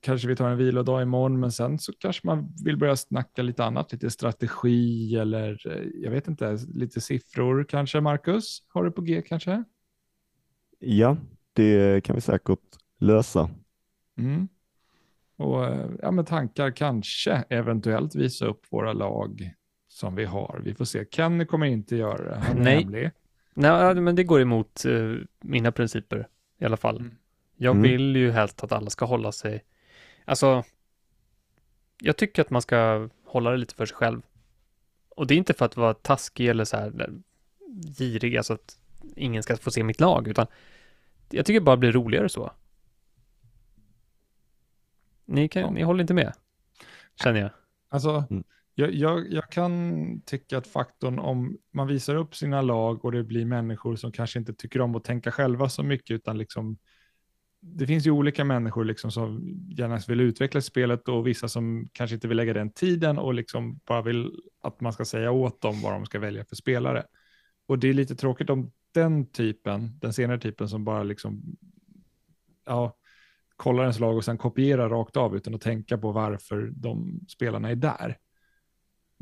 kanske vi tar en vilodag imorgon, men sen så kanske man vill börja snacka lite annat, lite strategi eller eh, jag vet inte, lite siffror kanske, Marcus? Har du på G kanske? ja det kan vi säkert lösa. Mm. Och eh, ja, med tankar kanske eventuellt visa upp våra lag som vi har. Vi får se. Kenny kommer inte göra det. Han är Nej. hemlig. Nej, men det går emot eh, mina principer i alla fall. Mm. Jag Mm. vill ju helst att alla ska hålla sig, alltså, jag tycker att man ska hålla det lite för sig själv. Och det är inte för att vara taskig eller så här eh, girig, alltså att ingen ska få se mitt lag, utan jag tycker bara det blir roligare så. Ni, kan, Ja. ni håller inte med, känner jag. Alltså, Mm jag, jag, jag kan tycka att faktorn om man visar upp sina lag och det blir människor som kanske inte tycker om att tänka själva så mycket, utan liksom det finns ju olika människor liksom som gärna vill utveckla spelet och vissa som kanske inte vill lägga den tiden och liksom bara vill att man ska säga åt dem vad de ska välja för spelare. Och det är lite tråkigt om den typen, den senare typen som bara liksom, ja, kollar ens lag och sen kopierar rakt av utan att tänka på varför de spelarna är där.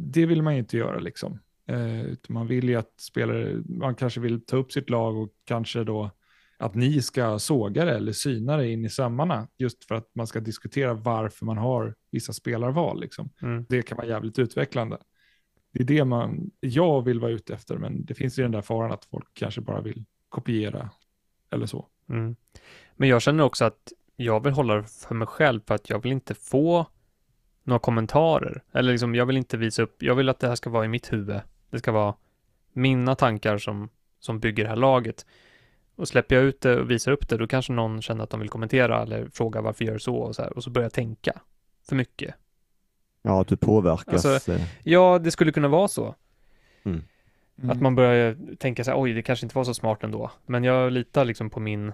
Det vill man ju inte göra liksom. Eh, man vill ju att spelare, man kanske vill ta upp sitt lag och kanske då att ni ska såga det eller syna det in i sömmarna just för att man ska diskutera varför man har vissa spelarval. Liksom. Mm. Det kan vara jävligt utvecklande. Det det är det man, jag vill vara ute efter, men det finns ju den där faran att folk kanske bara vill kopiera eller så. Mm. Men jag känner också att jag vill hålla det för mig själv för att jag vill inte få några kommentarer. Eller liksom, jag vill inte visa upp, jag vill att det här ska vara i mitt huvud. Det ska vara mina tankar som, som bygger det här laget. Och släpper jag ut det och visar upp det, då kanske någon känner att de vill kommentera eller fråga varför gör du så och så här. Och så börjar jag tänka för mycket. Ja, att du påverkas. Alltså, eh, Ja, det skulle kunna vara så. Mm. Att man börjar tänka så här, oj, det kanske inte var så smart ändå. Men jag litar liksom på min,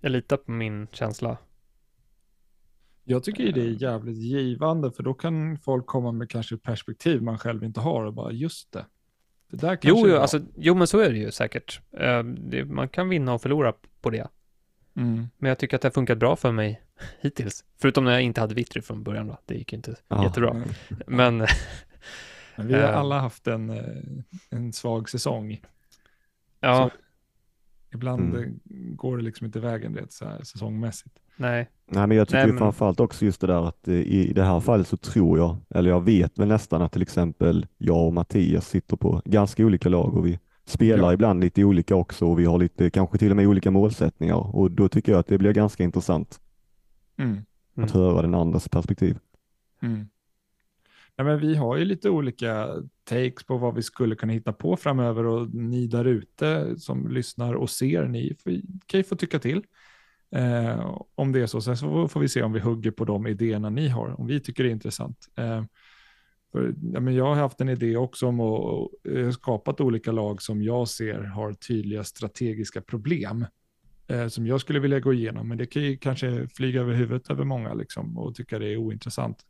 jag litar på min känsla. Jag tycker ju det är jävligt givande, för då kan folk komma med kanske ett perspektiv man själv inte har och bara just det. Det där kanske Jo, jo, alltså, jo, men så är det ju säkert. Eh, det, man kan vinna och förlora på det. Mm. Men jag tycker att det har funkat bra för mig hittills. Förutom när jag inte hade Vittry från början då. Det gick inte Ja. jättebra. Men, Men men vi har Eh. alla haft en, eh, en svag säsong. ja, Så ibland Mm. går det liksom inte vägen det så här säsongmässigt. nej. Nej, men jag tycker Nej, ju men- framförallt också just det där att eh, i det här fallet så tror jag, eller jag vet väl nästan att till exempel jag och Mattias sitter på ganska olika lag och vi spelar Ja. ibland lite olika också och vi har lite, kanske till och med olika målsättningar och då tycker jag att det blir ganska intressant Mm. Mm. att höra den andras perspektiv. Mm. Ja, men vi har ju lite olika takes på vad vi skulle kunna hitta på framöver och ni där ute som lyssnar och ser, ni kan ju få tycka till. Eh, om det är så, sen så får vi se om vi hugger på de idéerna ni har, om vi tycker det är intressant. Eh, för, ja, men jag har haft en idé också om att eh, skapat olika lag som jag ser har tydliga strategiska problem eh, som jag skulle vilja gå igenom, men det kan ju kanske flyga över huvudet över många liksom, och tycka det är ointressant.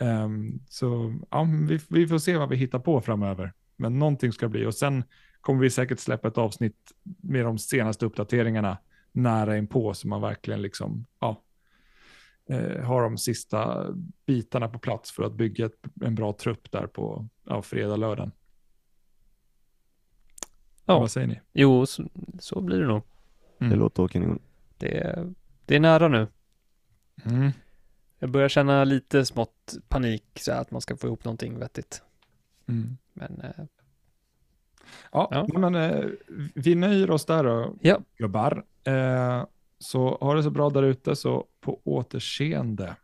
Ehm, så ja, vi, vi får se vad vi hittar på framöver. Men någonting ska bli och sen kommer vi säkert släppa ett avsnitt med de senaste uppdateringarna nära inpå så man verkligen liksom, ja, eh, har de sista bitarna på plats för att bygga ett, en bra trupp där på ja, fredag, lördag. Ja. Vad säger ni? Jo, så, så blir det nog. Mm. Det låter kanon. Det det är nära nu. Mm. Jag börjar känna lite smått panik så att man ska få ihop någonting vettigt. Mm. Men eh, Ja, Ja. men eh, vi nöjer oss där då, Ja. gubbar. Eh, så ha det så bra där ute, så på återseende.